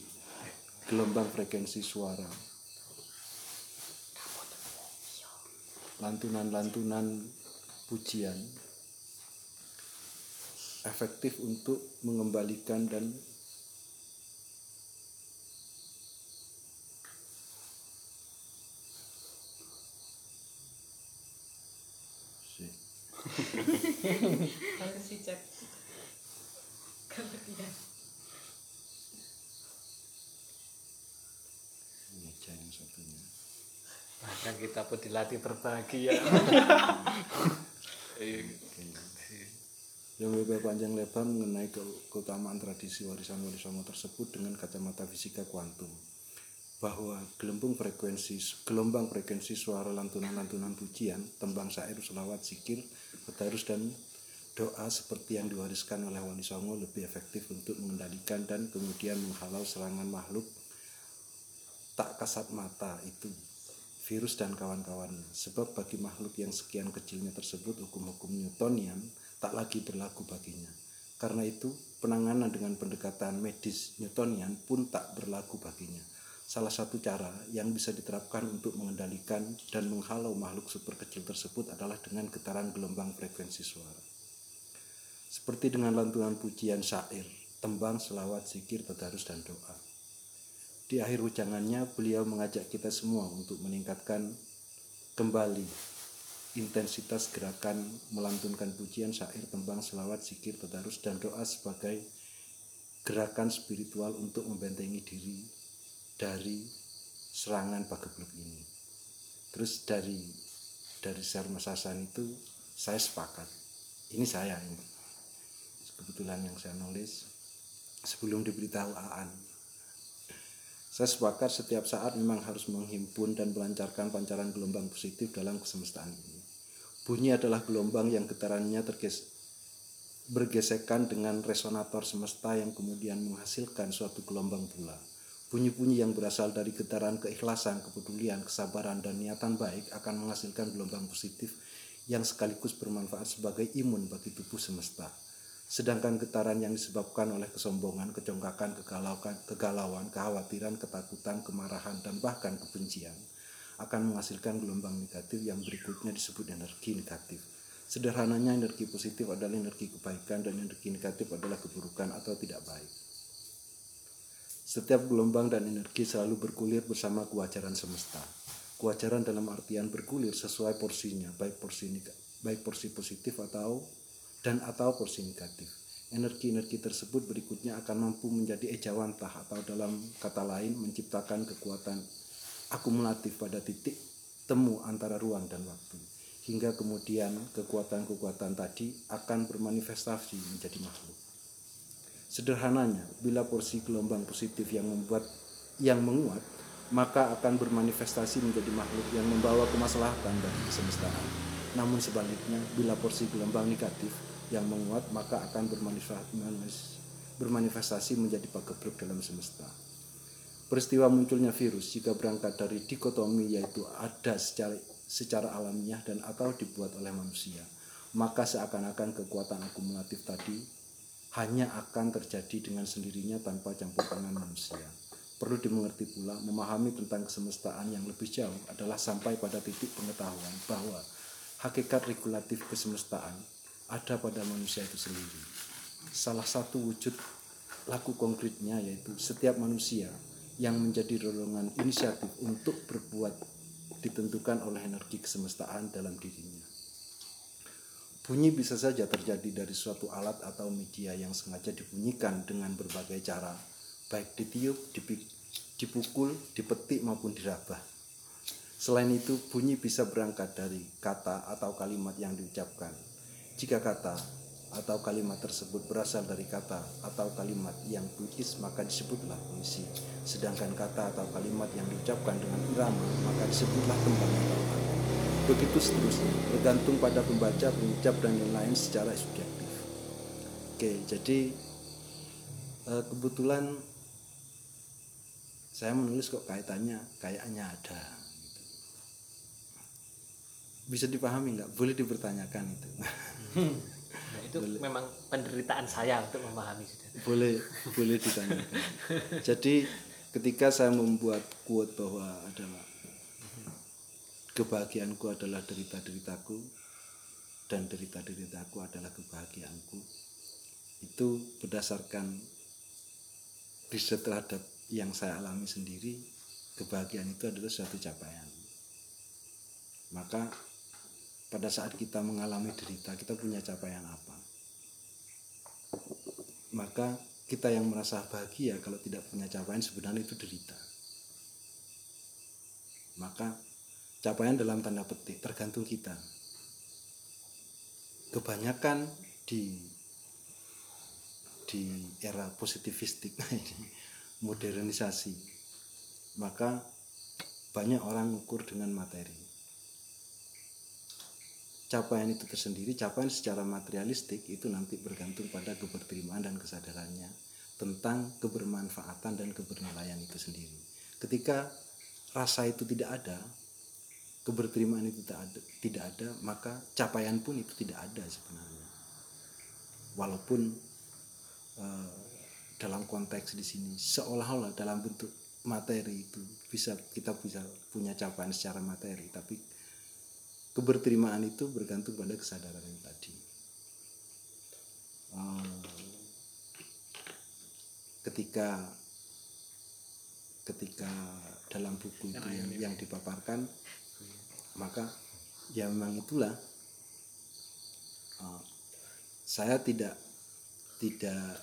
gelombang frekuensi suara lantunan-lantunan pujian efektif untuk mengembalikan dan Sih. harus dicek kemudian meja yang satunya Bahkan kita pun dilatih berbahagia. yang lebar panjang lebar mengenai ke- keutamaan tradisi warisan Wali Songo tersebut dengan kacamata fisika kuantum. bahwa gelembung frekuensi gelombang frekuensi suara lantunan-lantunan pujian, tembang syair, selawat, zikir, tadarus dan doa seperti yang diwariskan oleh Wali Songo lebih efektif untuk mengendalikan dan kemudian menghalau serangan makhluk tak kasat mata itu virus dan kawan-kawannya sebab bagi makhluk yang sekian kecilnya tersebut hukum-hukum Newtonian tak lagi berlaku baginya. Karena itu penanganan dengan pendekatan medis Newtonian pun tak berlaku baginya. Salah satu cara yang bisa diterapkan untuk mengendalikan dan menghalau makhluk super kecil tersebut adalah dengan getaran gelombang frekuensi suara. Seperti dengan lantunan pujian syair, tembang, selawat, zikir, tadarus, dan doa. Di akhir ujangannya, beliau mengajak kita semua untuk meningkatkan kembali intensitas gerakan melantunkan pujian, syair, tembang, selawat, zikir, tadarus, dan doa sebagai gerakan spiritual untuk membentengi diri dari serangan pagebluk ini. Terus dari dari Mas Hasan itu saya sepakat. Ini saya ini kebetulan yang saya nulis sebelum diberitahu Aan. Saya sepakat setiap saat memang harus menghimpun dan melancarkan pancaran gelombang positif dalam kesemestaan ini. Bunyi adalah gelombang yang getarannya terges bergesekan dengan resonator semesta yang kemudian menghasilkan suatu gelombang pula. Bunyi-bunyi yang berasal dari getaran keikhlasan, kepedulian, kesabaran, dan niatan baik akan menghasilkan gelombang positif yang sekaligus bermanfaat sebagai imun bagi tubuh semesta. Sedangkan getaran yang disebabkan oleh kesombongan, kecongkakan, kegalauan, kegalauan, kekhawatiran, ketakutan, kemarahan, dan bahkan kebencian akan menghasilkan gelombang negatif yang berikutnya disebut energi negatif. Sederhananya energi positif adalah energi kebaikan dan energi negatif adalah keburukan atau tidak baik. Setiap gelombang dan energi selalu bergulir bersama kewajaran semesta. Kewajaran dalam artian bergulir sesuai porsinya, baik porsi baik porsi positif atau dan atau porsi negatif. Energi-energi tersebut berikutnya akan mampu menjadi ejawantah atau dalam kata lain menciptakan kekuatan akumulatif pada titik temu antara ruang dan waktu. Hingga kemudian kekuatan-kekuatan tadi akan bermanifestasi menjadi makhluk. Sederhananya, bila porsi gelombang positif yang membuat yang menguat, maka akan bermanifestasi menjadi makhluk yang membawa kemaslahatan bagi kesemestaan. Namun sebaliknya, bila porsi gelombang negatif yang menguat maka akan bermanifestasi menjadi pagebluk dalam semesta. Peristiwa munculnya virus jika berangkat dari dikotomi yaitu ada secara, secara alamiah dan atau dibuat oleh manusia, maka seakan-akan kekuatan akumulatif tadi hanya akan terjadi dengan sendirinya tanpa campur tangan manusia. Perlu dimengerti pula, memahami tentang kesemestaan yang lebih jauh adalah sampai pada titik pengetahuan bahwa hakikat regulatif kesemestaan ada pada manusia itu sendiri. Salah satu wujud laku konkretnya yaitu setiap manusia yang menjadi dorongan inisiatif untuk berbuat ditentukan oleh energi kesemestaan dalam dirinya. Bunyi bisa saja terjadi dari suatu alat atau media yang sengaja dibunyikan dengan berbagai cara, baik ditiup, dipukul, dipetik maupun dirabah. Selain itu, bunyi bisa berangkat dari kata atau kalimat yang diucapkan, jika kata atau kalimat tersebut berasal dari kata atau kalimat yang puitis maka disebutlah puisi. Sedangkan kata atau kalimat yang diucapkan dengan irama maka disebutlah tembang atau lagu. Begitu seterusnya, bergantung pada pembaca, pengucap dan lain-lain secara subjektif. Oke, jadi eh, kebetulan saya menulis kok kaitannya kayaknya ada. Bisa dipahami nggak? Boleh dipertanyakan itu. Nah, itu boleh. memang penderitaan saya untuk memahami sudah. Boleh, boleh ditanyakan. Jadi ketika saya membuat quote bahwa adalah kebahagiaanku adalah derita-deritaku dan derita-deritaku adalah kebahagiaanku itu berdasarkan riset terhadap yang saya alami sendiri kebahagiaan itu adalah suatu capaian maka pada saat kita mengalami derita kita punya capaian apa? Maka kita yang merasa bahagia kalau tidak punya capaian sebenarnya itu derita. Maka capaian dalam tanda petik tergantung kita. Kebanyakan di di era positivistik modernisasi maka banyak orang ukur dengan materi capaian itu tersendiri capaian secara materialistik itu nanti bergantung pada keberterimaan dan kesadarannya tentang kebermanfaatan dan kebernilaian itu sendiri. Ketika rasa itu tidak ada keberterimaan itu tidak ada, tidak ada maka capaian pun itu tidak ada sebenarnya. Walaupun eh, dalam konteks di sini seolah-olah dalam bentuk materi itu bisa kita bisa punya capaian secara materi tapi keberterimaan itu bergantung pada kesadaran yang tadi. Eh, ketika ketika dalam buku itu yang, yang dipaparkan maka ya memang itulah. Eh, saya tidak tidak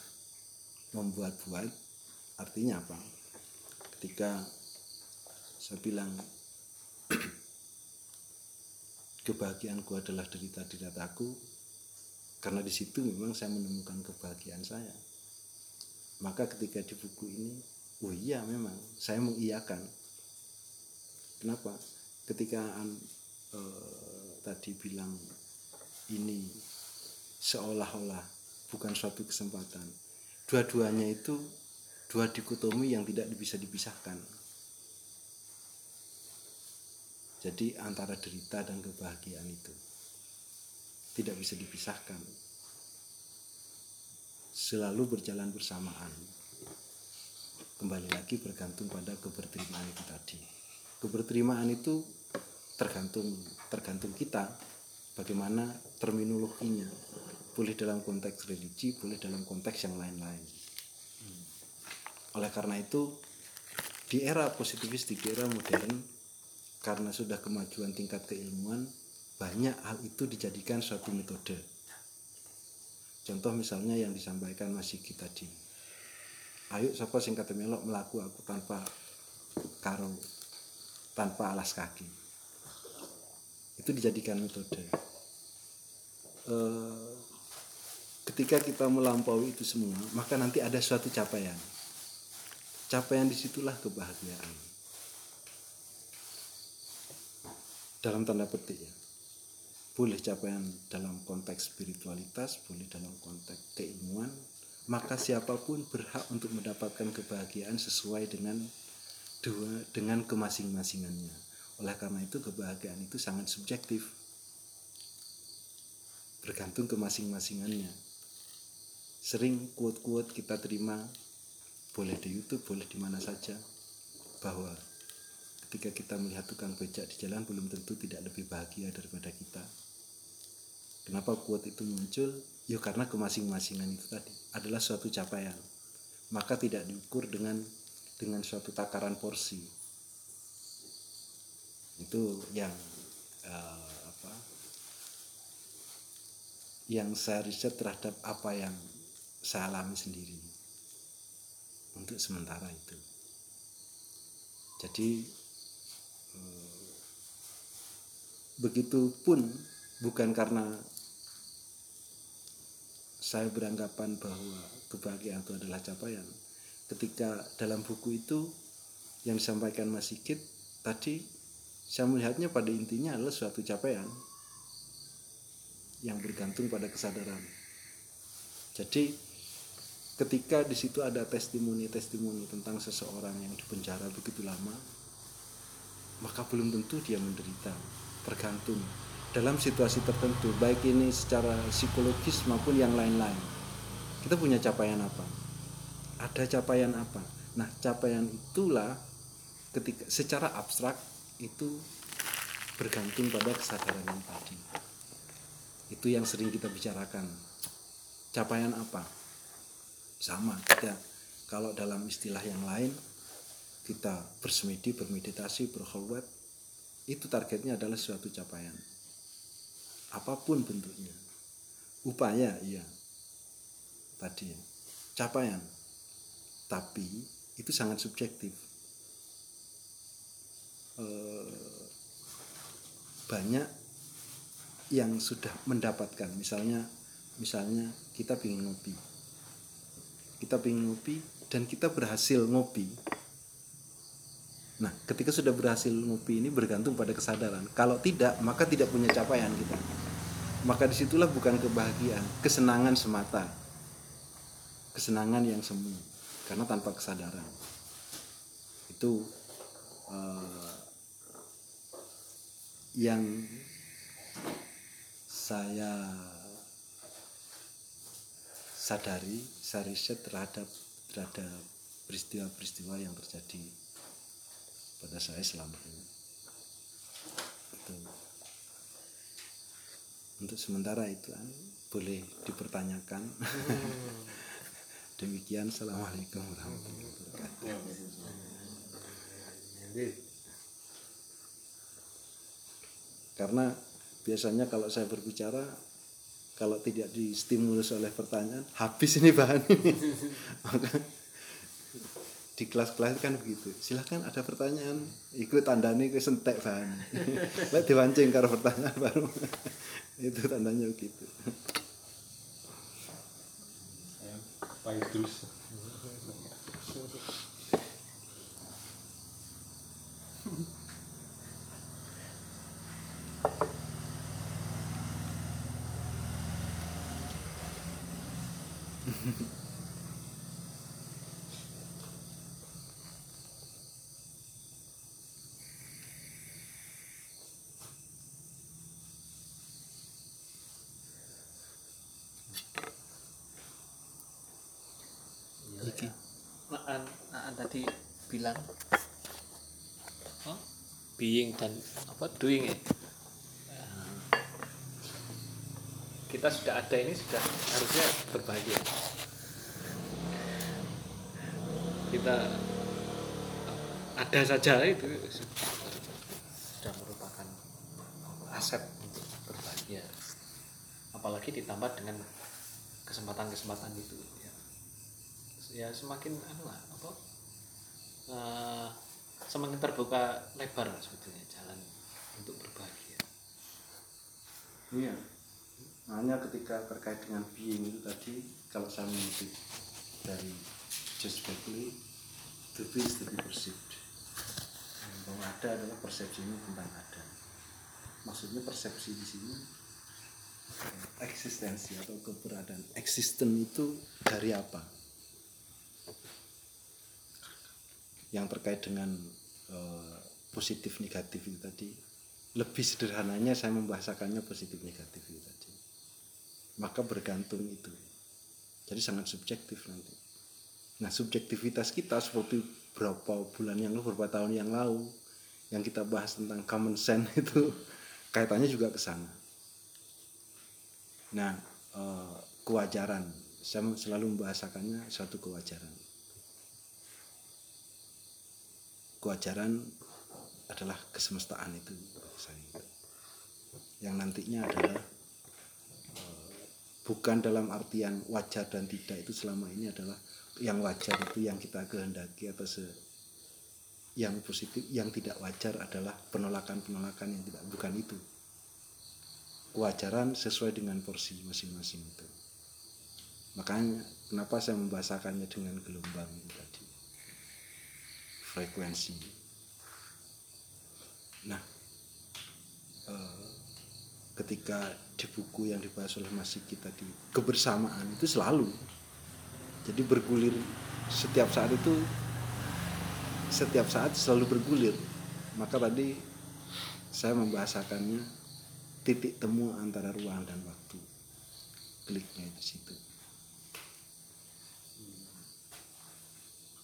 membuat-buat artinya apa? Ketika saya bilang kebahagiaanku adalah derita deritaku. Karena di situ memang saya menemukan kebahagiaan saya. Maka ketika di buku ini oh iya memang saya mengiyakan. Kenapa? Ketika eh, tadi bilang ini seolah-olah bukan suatu kesempatan. Dua-duanya itu dua dikotomi yang tidak bisa dipisahkan jadi antara derita dan kebahagiaan itu tidak bisa dipisahkan. Selalu berjalan bersamaan. Kembali lagi bergantung pada keberterimaan itu tadi. Keberterimaan itu tergantung tergantung kita bagaimana terminologinya. Boleh dalam konteks religi, boleh dalam konteks yang lain-lain. Oleh karena itu di era positivistik, di era modern karena sudah kemajuan tingkat keilmuan banyak hal itu dijadikan suatu metode. Contoh misalnya yang disampaikan Mas Sigit tadi. Ayo siapa sing kata melok melaku aku tanpa karo tanpa alas kaki. Itu dijadikan metode. Eh, ketika kita melampaui itu semua maka nanti ada suatu capaian. Capaian di situlah kebahagiaan dalam tanda petik ya. Boleh capaian dalam konteks spiritualitas boleh dalam konteks keilmuan maka siapa pun berhak untuk mendapatkan kebahagiaan sesuai dengan dua dengan kemasing-masingannya. Oleh karena itu kebahagiaan itu sangat subjektif. Bergantung ke masing-masingannya sering quote-quote kita terima boleh di YouTube boleh di mana saja bahwa ketika kita melihat tukang becak di jalan belum tentu tidak lebih bahagia daripada kita. Kenapa quote itu muncul? Ya karena kemasing-masingan itu tadi adalah suatu capaian. Maka tidak diukur dengan dengan suatu takaran porsi. Itu yang eh, apa? Yang saya riset terhadap apa yang saya alami sendiri. Untuk sementara itu. Jadi begitupun bukan karena saya beranggapan bahwa kebahagiaan itu adalah capaian. Ketika dalam buku itu yang disampaikan Mas Sigit tadi saya melihatnya pada intinya adalah suatu capaian yang bergantung pada kesadaran. Jadi ketika di situ ada testimoni-testimoni tentang seseorang yang dipenjara begitu lama maka belum tentu dia menderita. Tergantung dalam situasi tertentu baik ini secara psikologis maupun yang lain-lain. Kita punya capaian apa? Ada capaian apa? Nah capaian itulah ketika secara abstrak itu bergantung pada kesadaran yang tadi. Itu yang sering kita bicarakan. Capaian apa? Sama kita kalau dalam istilah yang lain kita bersemedi bermeditasi berkhulwat itu targetnya adalah suatu capaian. Apa pun bentuknya. Upaya iya. Tadi capaian. Tapi itu sangat subjektif. Eh, banyak yang sudah mendapatkan. Misalnya misalnya kita ingin ngopi. Kita ingin ngopi dan kita berhasil ngopi Nah, ketika sudah berhasil ngopi ini bergantung pada kesadaran. Kalau tidak, maka tidak punya capaian kita. Maka di situlah bukan kebahagiaan, kesenangan semata. Kesenangan yang semu, karena tanpa kesadaran. Itu eh, yang saya sadari, saya riset terhadap terhadap peristiwa-peristiwa yang terjadi pada saya selama ini. Itu. Untuk sementara itu boleh dipertanyakan. Demikian, assalamualaikum warahmatullahi wabarakatuh. Karena biasanya kalau saya berbicara kalau tidak distimulus oleh pertanyaan habis ini bahan ini. Di kelas-kelas kan begitu. Silahkan ada pertanyaan, ikut tanda nih ke sentek bahan. Lek diwancing karo pertanyaan baru. Itu tandanya begitu. Aan, Aan tadi bilang? Being dan apa doing ya kita sudah ada ini sudah harusnya berbahagia. Kita eh, ada saja itu. Sudah merupakan aset untuk berbahagia. Apalagi ditambah dengan kesempatan-kesempatan itu ya. Ya semakin anu lah apa eh, semakin terbuka lebar sebetulnya jalan untuk berbahagia Iya. Hanya ketika terkait dengan being itu tadi, kalau saya mengutip dari Just Berkeley, be is to be perceived. Bahwa ada adalah persepsinya tentang ada. Maksudnya persepsi di sini eh, eksistensi atau keberadaan. Eksisten itu dari apa? Yang terkait dengan eh, positif negatif itu tadi. Lebih sederhananya saya membahasakannya positif negatif itu tadi. Maka bergantung itu. Jadi sangat subjektif nanti. Nah subjektivitas kita seperti berapa bulan yang lalu beberapa tahun yang lalu yang kita bahas tentang common sense itu kaitannya juga ke sana. Nah eh, kewajaran. Saya selalu membahasakannya suatu kewajaran kewajaran adalah kesemestaan itu yang nantinya adalah eh, bukan dalam artian wajar dan tidak itu selama ini adalah yang wajar itu yang kita kehendaki atau se yang positif yang tidak wajar adalah penolakan-penolakan yang tidak bukan itu. Kewajaran sesuai dengan porsi masing-masing itu. Makanya kenapa saya membahasakannya dengan gelombang frekuensi Nah, eh, ketika di buku yang dibahas oleh Mas Siki tadi kebersamaan itu selalu, jadi bergulir setiap saat itu setiap saat selalu bergulir. Maka tadi saya membahasakannya titik temu antara ruang dan waktu. Kliknya di situ.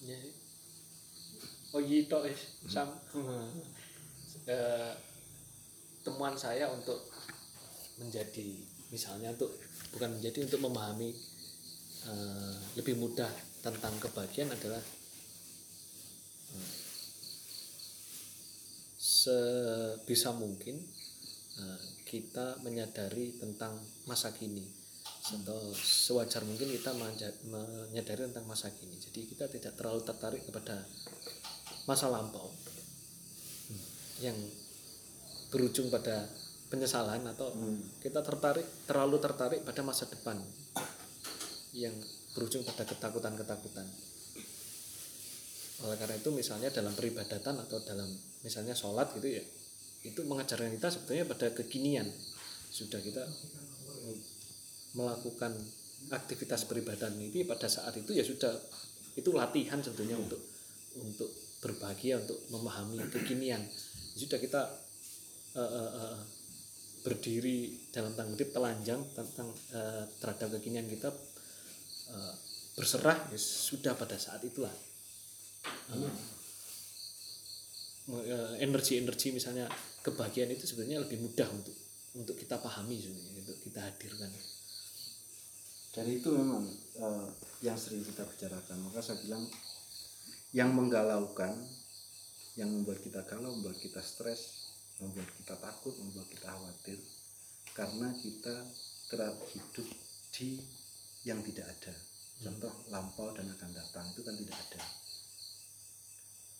Ya. Oh iya toh es sam. Eh, temuan saya untuk menjadi misalnya untuk bukan menjadi untuk memahami eh, lebih mudah tentang kebahagiaan adalah eh, sebisa mungkin eh, kita menyadari tentang masa kini. Atau sewajar mungkin kita menyadari tentang masa kini. Jadi kita tidak terlalu tertarik kepada masa lampau. Yang berujung pada penyesalan atau kita tertarik terlalu tertarik pada masa depan. Yang berujung pada ketakutan-ketakutan. oleh karena itu misalnya dalam peribadatan atau dalam misalnya sholat gitu ya itu mengajarkan kita sebetulnya pada kekinian. Sudah kita melakukan aktivitas peribadatan ini pada saat itu ya sudah itu latihan sebetulnya untuk untuk berbahagia untuk memahami kekinian. Sudah kita eh, eh, eh, berdiri dalam tanggung jawab telanjang tentang eh, terhadap kekinian kita eh, berserah ya sudah pada saat itulah. Eh, energi-energi misalnya kebahagiaan itu sebenarnya lebih mudah untuk untuk kita pahami sebenarnya untuk kita hadirkan. Dan itu memang eh, yang sering kita bicarakan. Maka saya bilang yang menggalaukan yang membuat kita galau membuat kita stres membuat kita takut membuat kita khawatir. Karena kita terhadap hidup di yang tidak ada. Contoh lampau dan akan datang itu kan tidak ada.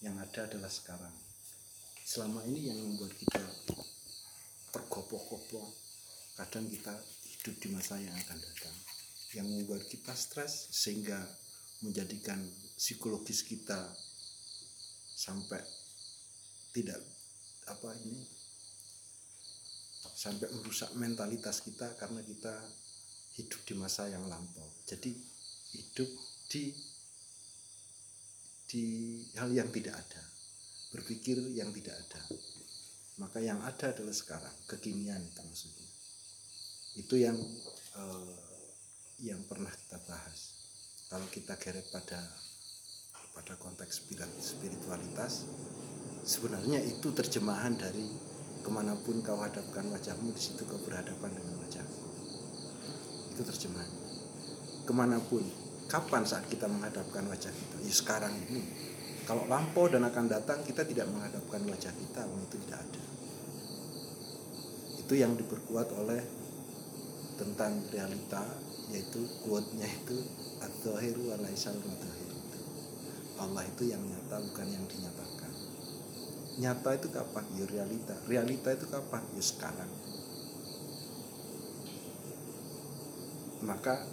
Yang ada adalah sekarang. Selama ini yang membuat kita tergopoh-gopoh kadang kita hidup di masa yang akan datang. Yang membuat kita stres sehingga menjadikan psikologis kita sampai tidak apa ini sampai merusak mentalitas kita karena kita hidup di masa yang lampau. Jadi hidup di di hal yang tidak ada berpikir yang tidak ada. Maka yang ada adalah sekarang kekinian maksudnya. Itu yang eh, yang pernah kita bahas kalau kita geret pada pada konteks spirit- spiritualitas sebenarnya itu terjemahan dari ke mana pun kau hadapkan wajahmu di situ kau berhadapan dengan wajahku. Itu terjemahan. Ke mana pun kapan saat kita menghadapkan wajah kita? Ya sekarang ini. Kalau lampau dan akan datang kita tidak menghadapkan wajah kita itu tidak ada. Itu yang diperkuat oleh tentang realita yaitu quote-nya itu at-dhahiru wa Allah itu yang nyata bukan yang dinyatakan. Nyata itu kapan? Ya realita. Realita itu kapan? Ya sekarang. Maka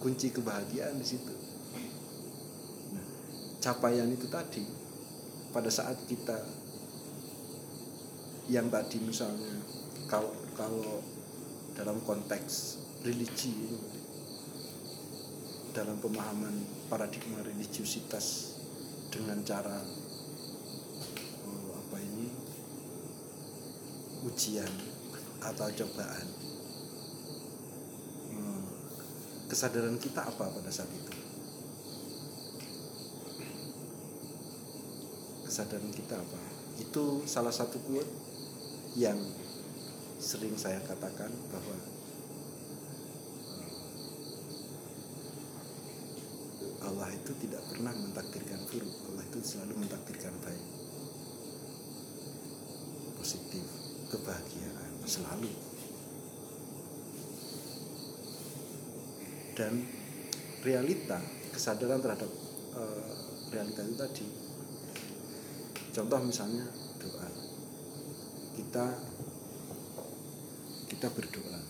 kunci kebahagiaan di situ. Nah, capaian itu tadi pada saat kita yang tadi misalnya kalau kalau dalam konteks religi ini, dalam pemahaman paradigma religiusitas dengan cara eh, apa ini? Ujian atau cobaan. Hmm, kesadaran kita apa pada saat itu? Kesadaran kita apa? Itu salah satu quote yang sering saya katakan bahwa Allah itu tidak pernah mentakdirkan buruk. Allah itu selalu mentakdirkan baik. Positif kebahagiaan selalu. Dan realita kesadaran terhadap eh, realita itu tadi. Contoh misalnya doa. Kita kita berdoa.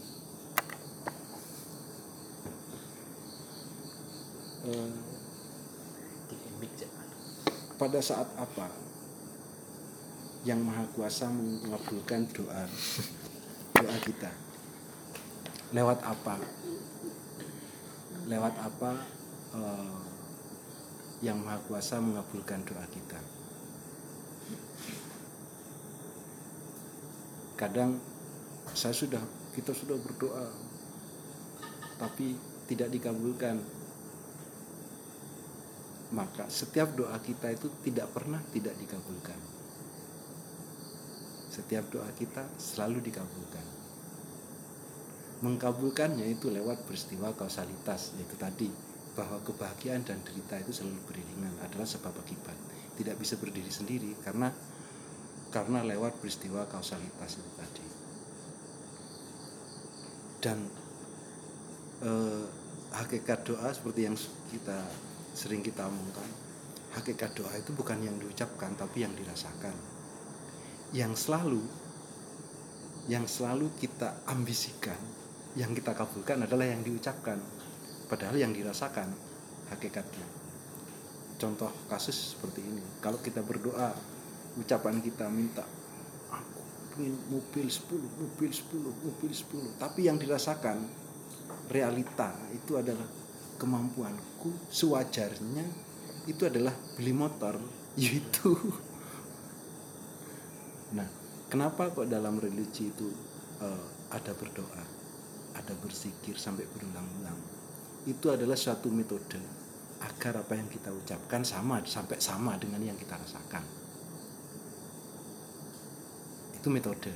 Eh, pada saat apa? Yang maha kuasa mengabulkan doa doa kita. Lewat apa? Lewat apa eh, yang maha kuasa mengabulkan doa kita? Kadang saya sudah kita sudah berdoa tapi tidak dikabulkan maka setiap doa kita itu tidak pernah tidak dikabulkan. Setiap doa kita selalu dikabulkan. Mengkabulkannya itu lewat peristiwa kausalitas yaitu tadi bahwa kebahagiaan dan derita itu selalu beriringan adalah sebab akibat. Tidak bisa berdiri sendiri karena karena lewat peristiwa kausalitas itu tadi. Dan eh, hakikat doa seperti yang kita sering kita omongkan hakikat doa itu bukan yang diucapkan tapi yang dirasakan. Yang selalu yang selalu kita ambisikan yang kita kabulkan adalah yang diucapkan. Padahal yang dirasakan hakikatnya contoh kasus seperti ini kalau kita berdoa ucapan kita minta aku ingin mobil 10 mobil 10 mobil 10 tapi yang dirasakan realita itu adalah kemampuanku sewajarnya itu adalah beli motor yaitu. Nah kenapa kok dalam religi itu eh, ada berdoa ada berzikir sampai berulang-ulang? Itu adalah suatu metode agar apa yang kita ucapkan sama sampai sama dengan yang kita rasakan. Itu metode.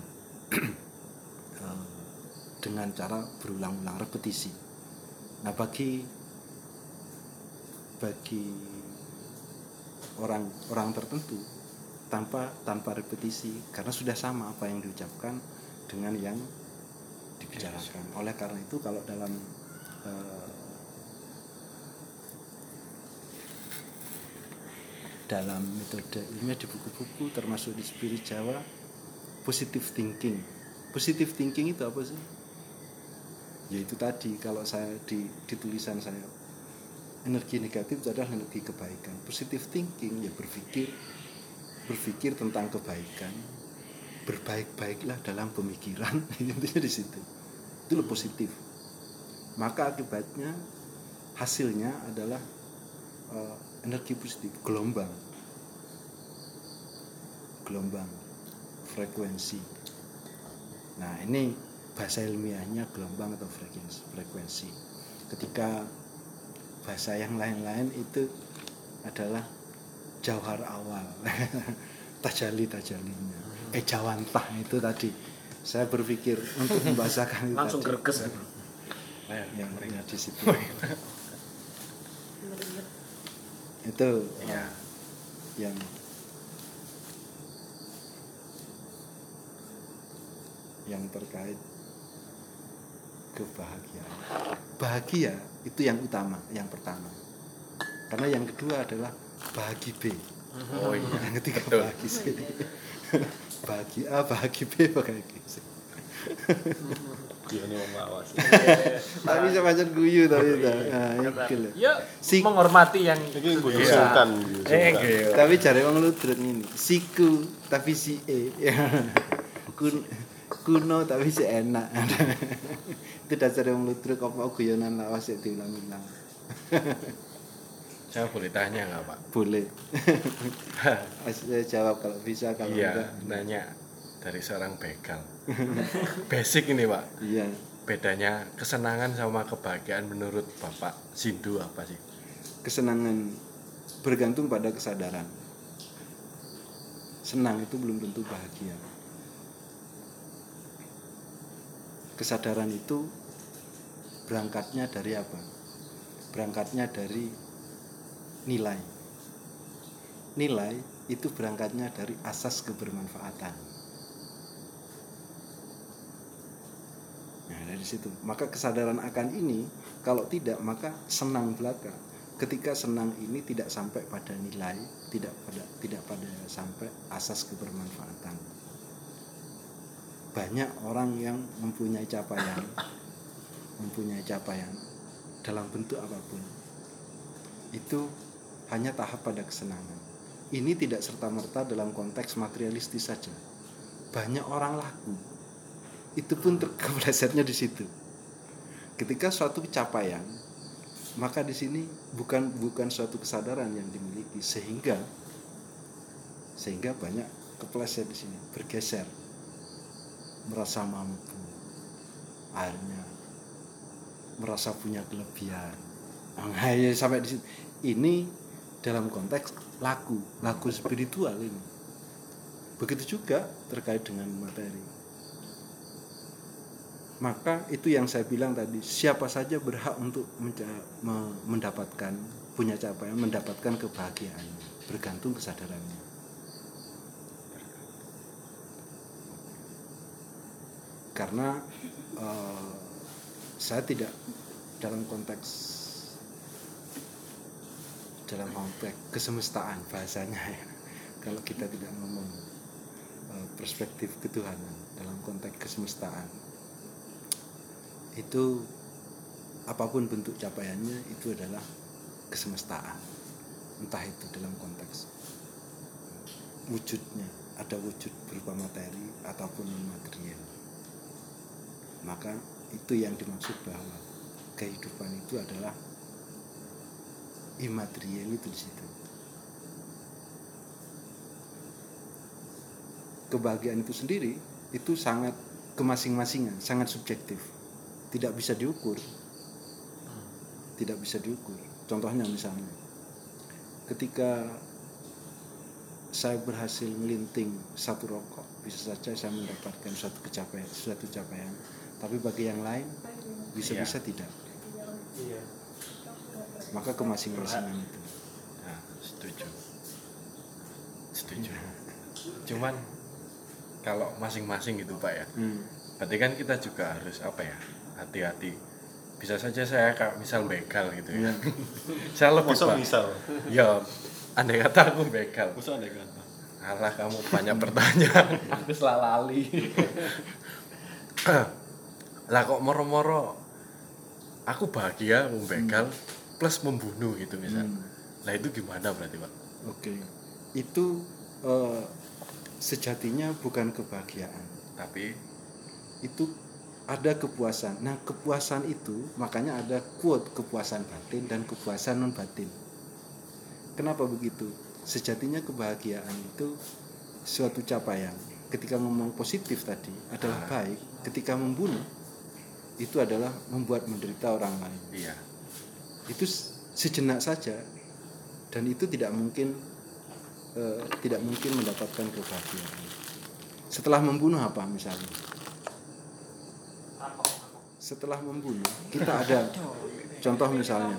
Eh, dengan cara berulang-ulang repetisi. Nah bagi bagi orang orang tertentu tanpa tanpa repetisi karena sudah sama apa yang diucapkan dengan yang dibicarakan oleh karena itu kalau dalam eh, dalam metode ilmiah di buku-buku termasuk di spirit Jawa positive thinking. Positive thinking itu apa sih? Yaitu tadi kalau saya di, di tulisan saya energi negatif adalah energi kebaikan. Positive thinking ya berpikir berpikir tentang kebaikan. Berbaik-baiklah dalam pemikiran. Intinya di situ. Itu lo positif. Maka akibatnya hasilnya adalah eh, energi positif. Gelombang. Gelombang. Frekuensi. Nah ini bahasa ilmiahnya gelombang atau frekuensi frekuensi. Ketika bahasa yang lain-lain itu adalah jauhar awal. Tajali tajalinya eh jawantah itu tadi. Saya berpikir untuk membahasakan itu Langsung tadi. greges. yang di situ. Itu ya. yang yang terkait kebahagiaan. Bahagia itu yang utama yang pertama karena yang kedua adalah bahagi B Oh iya. yang ketiga Betul. bahagi C bahagi A bahagi B bahagi C Iya ini wong lawas. tapi semacam guyu tapi itu nah, itu. Ya, Si- menghormati yang Iya. sultan. Eh, gitu. tapi cari orang ludruk ini siku tapi si e Kun, kuno tapi si enak itu dasar orang ludruk apa guyonan lawas ya diulang-ulang Saya boleh tanya nggak Pak? boleh saya jawab kalau bisa kalau Iya, enggak nanya dari seorang begal. Basic ini Pak. iya Bedanya kesenangan sama kebahagiaan menurut Bapak Sindu apa sih? kesenangan bergantung pada kesadaran senang itu belum tentu bahagia kesadaran itu berangkatnya dari apa berangkatnya dari nilai nilai itu berangkatnya dari asas kebermanfaatan Nah, dari situ. Maka kesadaran akan ini kalau tidak maka senang belaka. Ketika senang ini tidak sampai pada nilai, tidak pada tidak pada sampai asas kebermanfaatan. Banyak orang yang mempunyai capaian, mempunyai capaian dalam bentuk apa pun. Itu hanya tahap pada kesenangan. Ini tidak serta-merta dalam konteks materialistis saja. Banyak orang laku itu pun ter- keplesetnya di situ. Ketika suatu capaian, maka di sini bukan bukan suatu kesadaran yang dimiliki sehingga sehingga banyak kepleset di sini bergeser merasa mampu akhirnya merasa punya kelebihan. Nah, ya, sampai di situ. Ini dalam konteks laku laku spiritual ini. Begitu juga terkait dengan materi. Maka itu yang saya bilang tadi siapa saja berhak untuk mendapatkan punya capaian mendapatkan kebahagiaan bergantung kesadarannya karena eh, saya tidak dalam konteks dalam konteks kesemestaan bahasanya ya. Kalau kita tidak ngomong eh, perspektif ketuhanan dalam konteks kesemestaan itu apa pun bentuk capaiannya itu adalah kesemestaan entah itu dalam konteks wujudnya ada wujud berupa materi ataupun non material maka itu yang dimaksud bahwa kehidupan itu adalah imaterial itu di situ. Kebahagiaan itu sendiri itu sangat kemasing-masingan sangat subjektif. Tidak bisa diukur. Tidak bisa diukur. Contohnya misalnya ketika saya berhasil melinting satu rokok bisa saja saya mendapatkan suatu kecapaian suatu capaian tapi bagi yang lain bisa-bisa tidak maka kemasing-masingan itu Nah, setuju. Setuju. Cuman kalau masing-masing gitu Pak ya. Hmm. Berarti kan kita juga harus apa ya? Hati-hati. Bisa saja saya kayak misal begal gitu ya. saya lebih Masa Pak. misal? Ya, andai kata aku begal. Masa kata? Alah kamu banyak pertanyaan. aku selalali. lah kok moro-moro aku bahagia membegal plus membunuh gitu misal. Lah itu gimana berarti Pak? oke itu eh, sejatinya bukan kebahagiaan Tapi itu ada kepuasan. Nah, kepuasan itu makanya ada quote kepuasan batin dan kepuasan non batin. Kenapa begitu? Sejatinya kebahagiaan itu suatu capaian. Ketika ngomong positif tadi adalah baik, ketika membunuh itu adalah membuat menderita orang lain. iya. Itu sejenak saja dan itu tidak mungkin eh, tidak mungkin mendapatkan kebahagiaan. Setelah membunuh apa misalnya? Setelah membunuh kita ada contoh misalnya.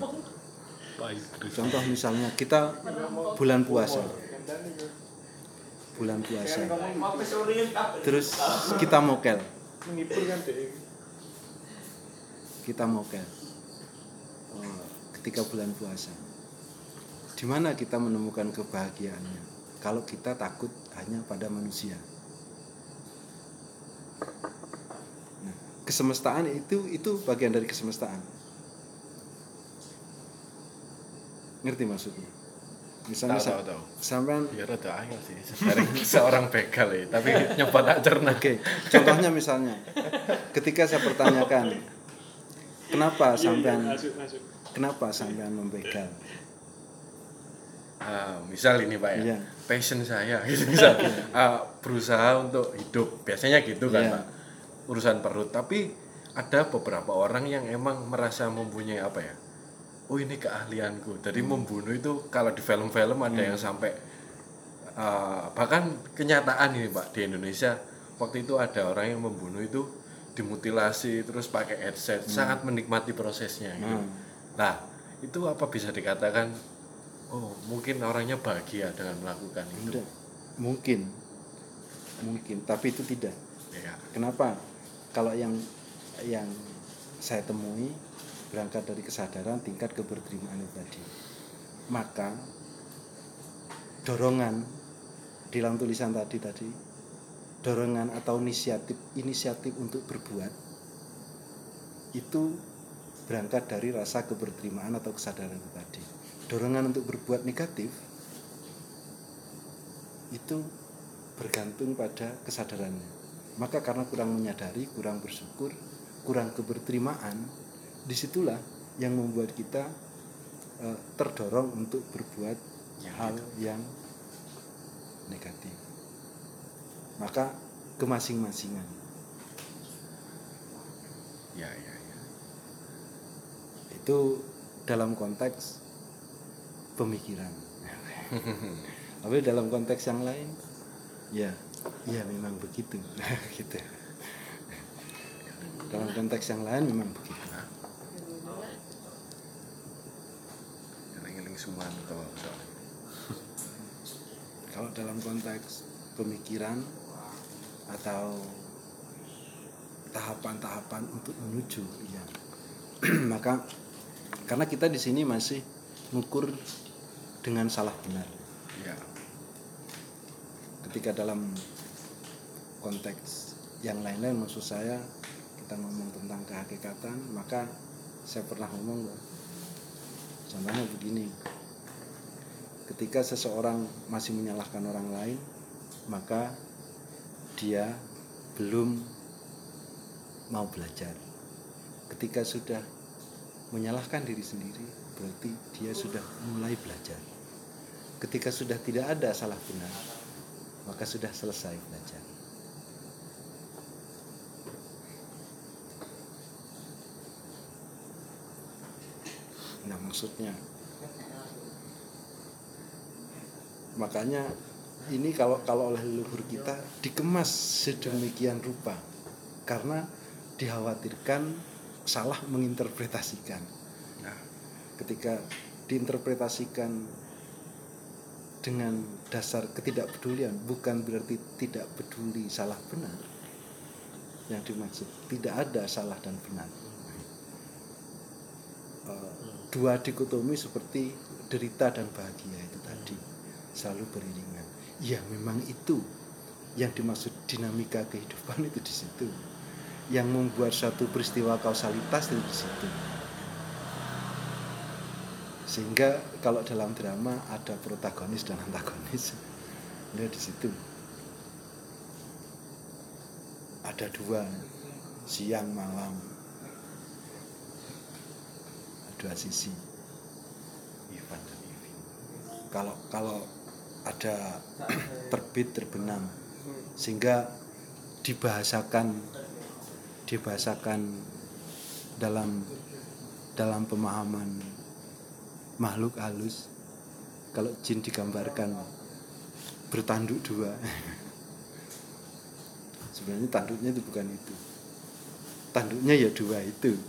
Contoh misalnya kita bulan puasa. Bulan puasa. Terus kita mokel. Kita mokel. Oh, ketika bulan puasa. Di mana kita menemukan kebahagiaannya? Kalau kita takut hanya pada manusia. Nah, kesemestaan itu itu bagian dari kesemestaan. Ngerti maksudnya? Misalnya Tahu, tahu, tahu. sampean Ya rada angel sih seorang begal ya, tapi nyoba tak cerna. Oke, contohnya misalnya, ketika saya pertanyakan, kenapa sampean, kenapa sampean membegal? Ah, misal ini Pak ya, Iya. passion saya gitu misal ah, berusaha untuk hidup. Biasanya gitu kan Iya. Pak. Urusan perut, tapi ada beberapa orang yang emang merasa mempunyai apa ya? Oh ini keahlianku. Jadi Hmm. membunuh itu kalau di film-film ada yang sampai ah, bahkan kenyataan ini Pak di Indonesia waktu itu ada orang yang membunuh itu dimutilasi terus pakai headset sangat menikmati prosesnya gitu. Hmm. Nah, itu apa bisa dikatakan oh, mungkin orangnya bahagia dengan melakukan itu. Tidak, mungkin, mungkin, tapi itu tidak. Ya. Kenapa? Kalau yang yang saya temui berangkat dari kesadaran tingkat keberterimaan itu tadi, maka dorongan di dalam tulisan tadi tadi, dorongan atau inisiatif inisiatif untuk berbuat itu berangkat dari rasa keberterimaan atau kesadaran itu tadi. Dorongan untuk berbuat negatif itu bergantung pada kesadarannya. Maka karena kurang menyadari, kurang bersyukur, kurang keberterimaan, di situlah yang membuat kita eh, terdorong untuk berbuat hal yang negatif. Maka kemasing-masingan. Ya, ya, ya. itu dalam konteks pemikiran. Tapi dalam konteks yang lain, ya, ya memang begitu, gitu. Dalam konteks yang lain memang begitu. Eling-eling semua. Kalau dalam konteks pemikiran atau tahapan-tahapan untuk menuju, ya, maka karena kita di sini masih mengukur dengan salah benar. Ya. ketika dalam konteks yang lain-lain maksud saya kita ngomong tentang kehakikatan maka saya pernah ngomong loh contohnya begini ketika seseorang masih menyalahkan orang lain maka dia belum mau belajar. Ketika sudah menyalahkan diri sendiri berarti dia sudah mulai belajar. Ketika sudah tidak ada salah benar maka sudah selesai belajar. Nah maksudnya. Makanya ini kalau kalau oleh leluhur kita dikemas sedemikian rupa karena dikhawatirkan salah menginterpretasikan. Nah, ketika diinterpretasikan dengan dasar ketidakpedulian bukan berarti tidak peduli salah benar. Yang dimaksud tidak ada salah dan benar. Eh, dua dikotomi seperti derita dan bahagia itu tadi selalu beriringan ya memang itu yang dimaksud dinamika kehidupan itu di situ. Yang membuat suatu peristiwa kausalitas itu di situ. Sehingga kalau dalam drama ada protagonis dan antagonis ya di situ. Ada dua siang malam. Dua sisi. Ivan dan Ivin kalau kalau ada terbit terbenam. Sehingga dibahasakan dibahasakan dalam dalam pemahaman makhluk halus. Kalau jin digambarkan bertanduk dua. Sebenarnya tanduknya itu bukan itu. Tanduknya ya dua itu.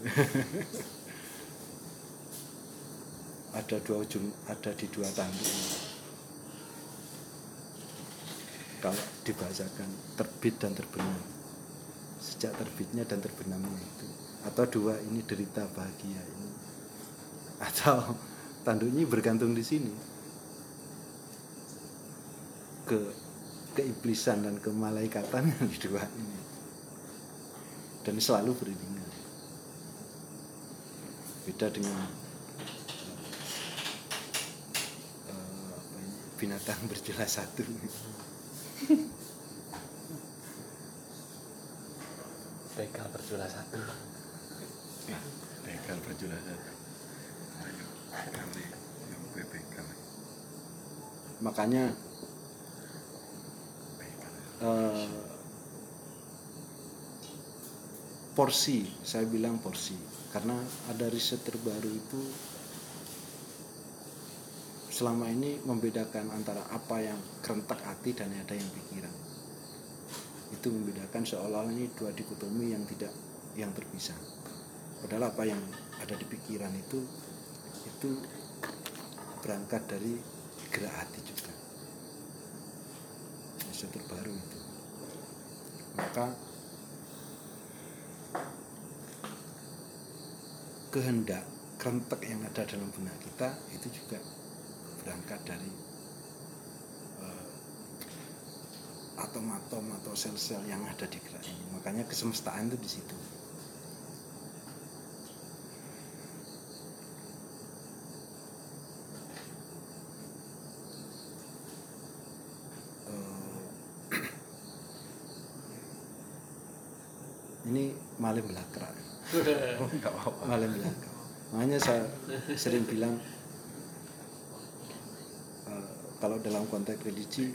Ada dua ujung ada di dua tanduk kalau dibahasakan terbit dan terbenam. Sejak terbitnya dan terbenamnya itu. Atau dua ini derita bahagia ini. Atau tanduknya bergantung di sini. Ke keiblisan dan kemalaikatan yang dua ini. Dan selalu beriringan. Beda dengan eh, binatang berjelas satu begal berjula satu. Begal berjelas satu. Makanya eh, porsi saya bilang porsi. Karena ada riset terbaru itu selama ini membedakan antara apa yang kerentak hati dan ada yang pikiran. Itu membedakan seolah-olah ini dua dikotomi yang tidak yang terpisah. Padahal apa yang ada di pikiran itu itu berangkat dari gerak hati juga. Riset terbaru itu. Maka kehendak kerentek yang ada dalam benak kita itu juga berangkat dari eh, atom-atom atau sel-sel yang ada di gerak ini. Makanya kesemestaan itu di situ. Eh, ini malam belakra malam belakra makanya saya sering bilang kalau dalam konteks religi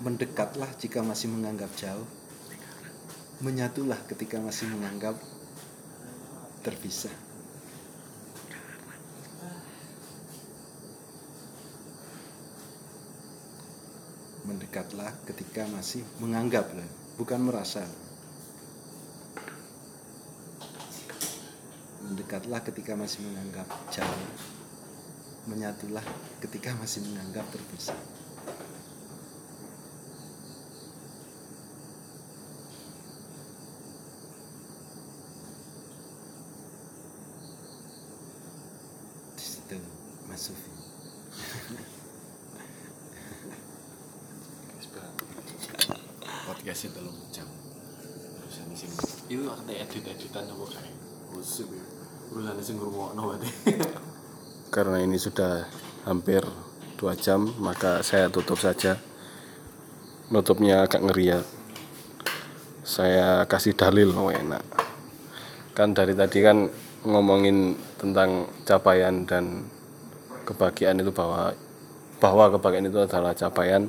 mendekatlah jika masih menganggap jauh. Menyatulah ketika masih menganggap terpisah. Mendekatlah ketika masih menganggap bukan merasa. Mendekatlah ketika masih menganggap jauh menyatulah ketika masih menganggap terpisah di situ Mas Sufi podcast itu belum jam urusan sing itu ada edit editan apa kayak usuk urusan sing ngrungokno berarti karena ini sudah hampir dua jam maka saya tutup saja. Nutupnya agak ngeri ya saya kasih dalil oh enak. Kan dari tadi kan ngomongin tentang capaian dan kebahagiaan itu bahwa bahwa kebahagiaan itu adalah capaian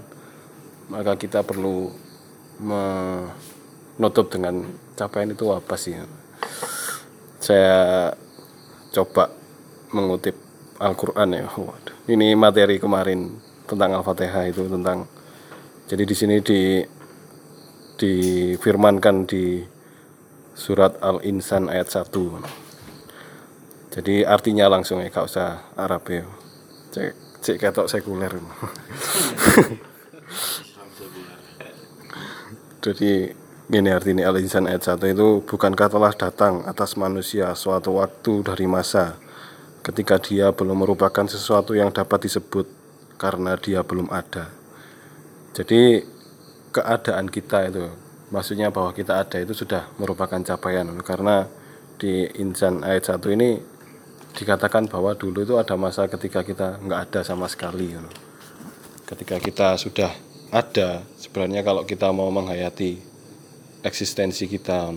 maka kita perlu menutup dengan capaian itu apa sih? Saya coba mengutip Al-Quran ya. Waduh. ini materi kemarin tentang Al-Fatihah itu tentang jadi di sini di difirmankan di surat Al-Insan ayat 1 jadi artinya langsung ya gak usah Arab ya. Cek cek ketok sekuler. Jadi gini artinya Al-Insan ayat 1 itu bukankah telah datang atas manusia suatu waktu dari masa ketika dia belum merupakan sesuatu yang dapat disebut karena dia belum ada. Jadi keadaan kita itu maksudnya bahwa kita ada itu sudah merupakan capaian. Karena di insan ayat 1 ini dikatakan bahwa dulu itu ada masa ketika kita nggak ada sama sekali ketika kita sudah ada sebenarnya kalau kita mau menghayati eksistensi kita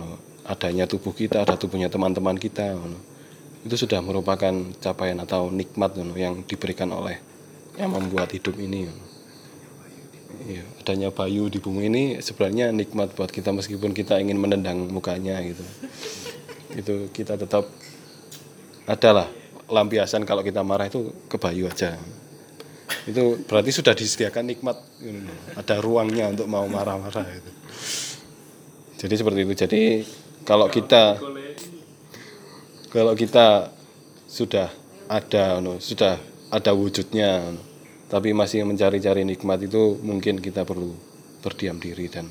adanya tubuh kita ada tubuhnya teman-teman kita. Itu sudah merupakan capaian atau nikmat yang diberikan oleh yang membuat hidup ini Iya, adanya Bayu di bumi ini sebenarnya nikmat buat kita meskipun kita ingin menendang mukanya gitu. Itu kita tetap adalah lampiasan kalau kita marah itu ke Bayu aja. Itu berarti sudah disediakan nikmat, ada ruangnya untuk mau marah-marah itu. Jadi seperti itu. Jadi kalau kita kalau kita sudah ada, sudah ada wujudnya, tapi masih mencari-cari nikmat itu mungkin kita perlu berdiam diri dan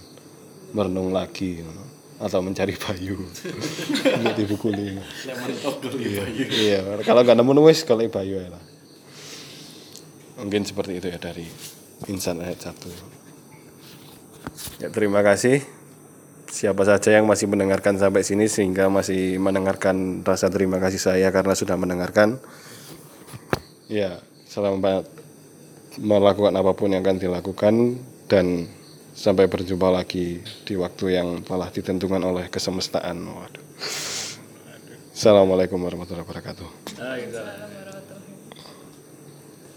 merenung lagi atau mencari bayu untuk dibukuli. Iya, iya. kalau nggak nemu nulis kalau bayu ya lah. Mungkin seperti itu ya dari insan ayat satu. Ya terima kasih siapa saja yang masih mendengarkan sampai sini sehingga masih mendengarkan rasa terima kasih saya karena sudah mendengarkan ya selamat melakukan apa pun yang akan dilakukan dan sampai berjumpa lagi di waktu yang telah ditentukan oleh kesemestaan. Waduh. Assalamualaikum warahmatullahi wabarakatuh.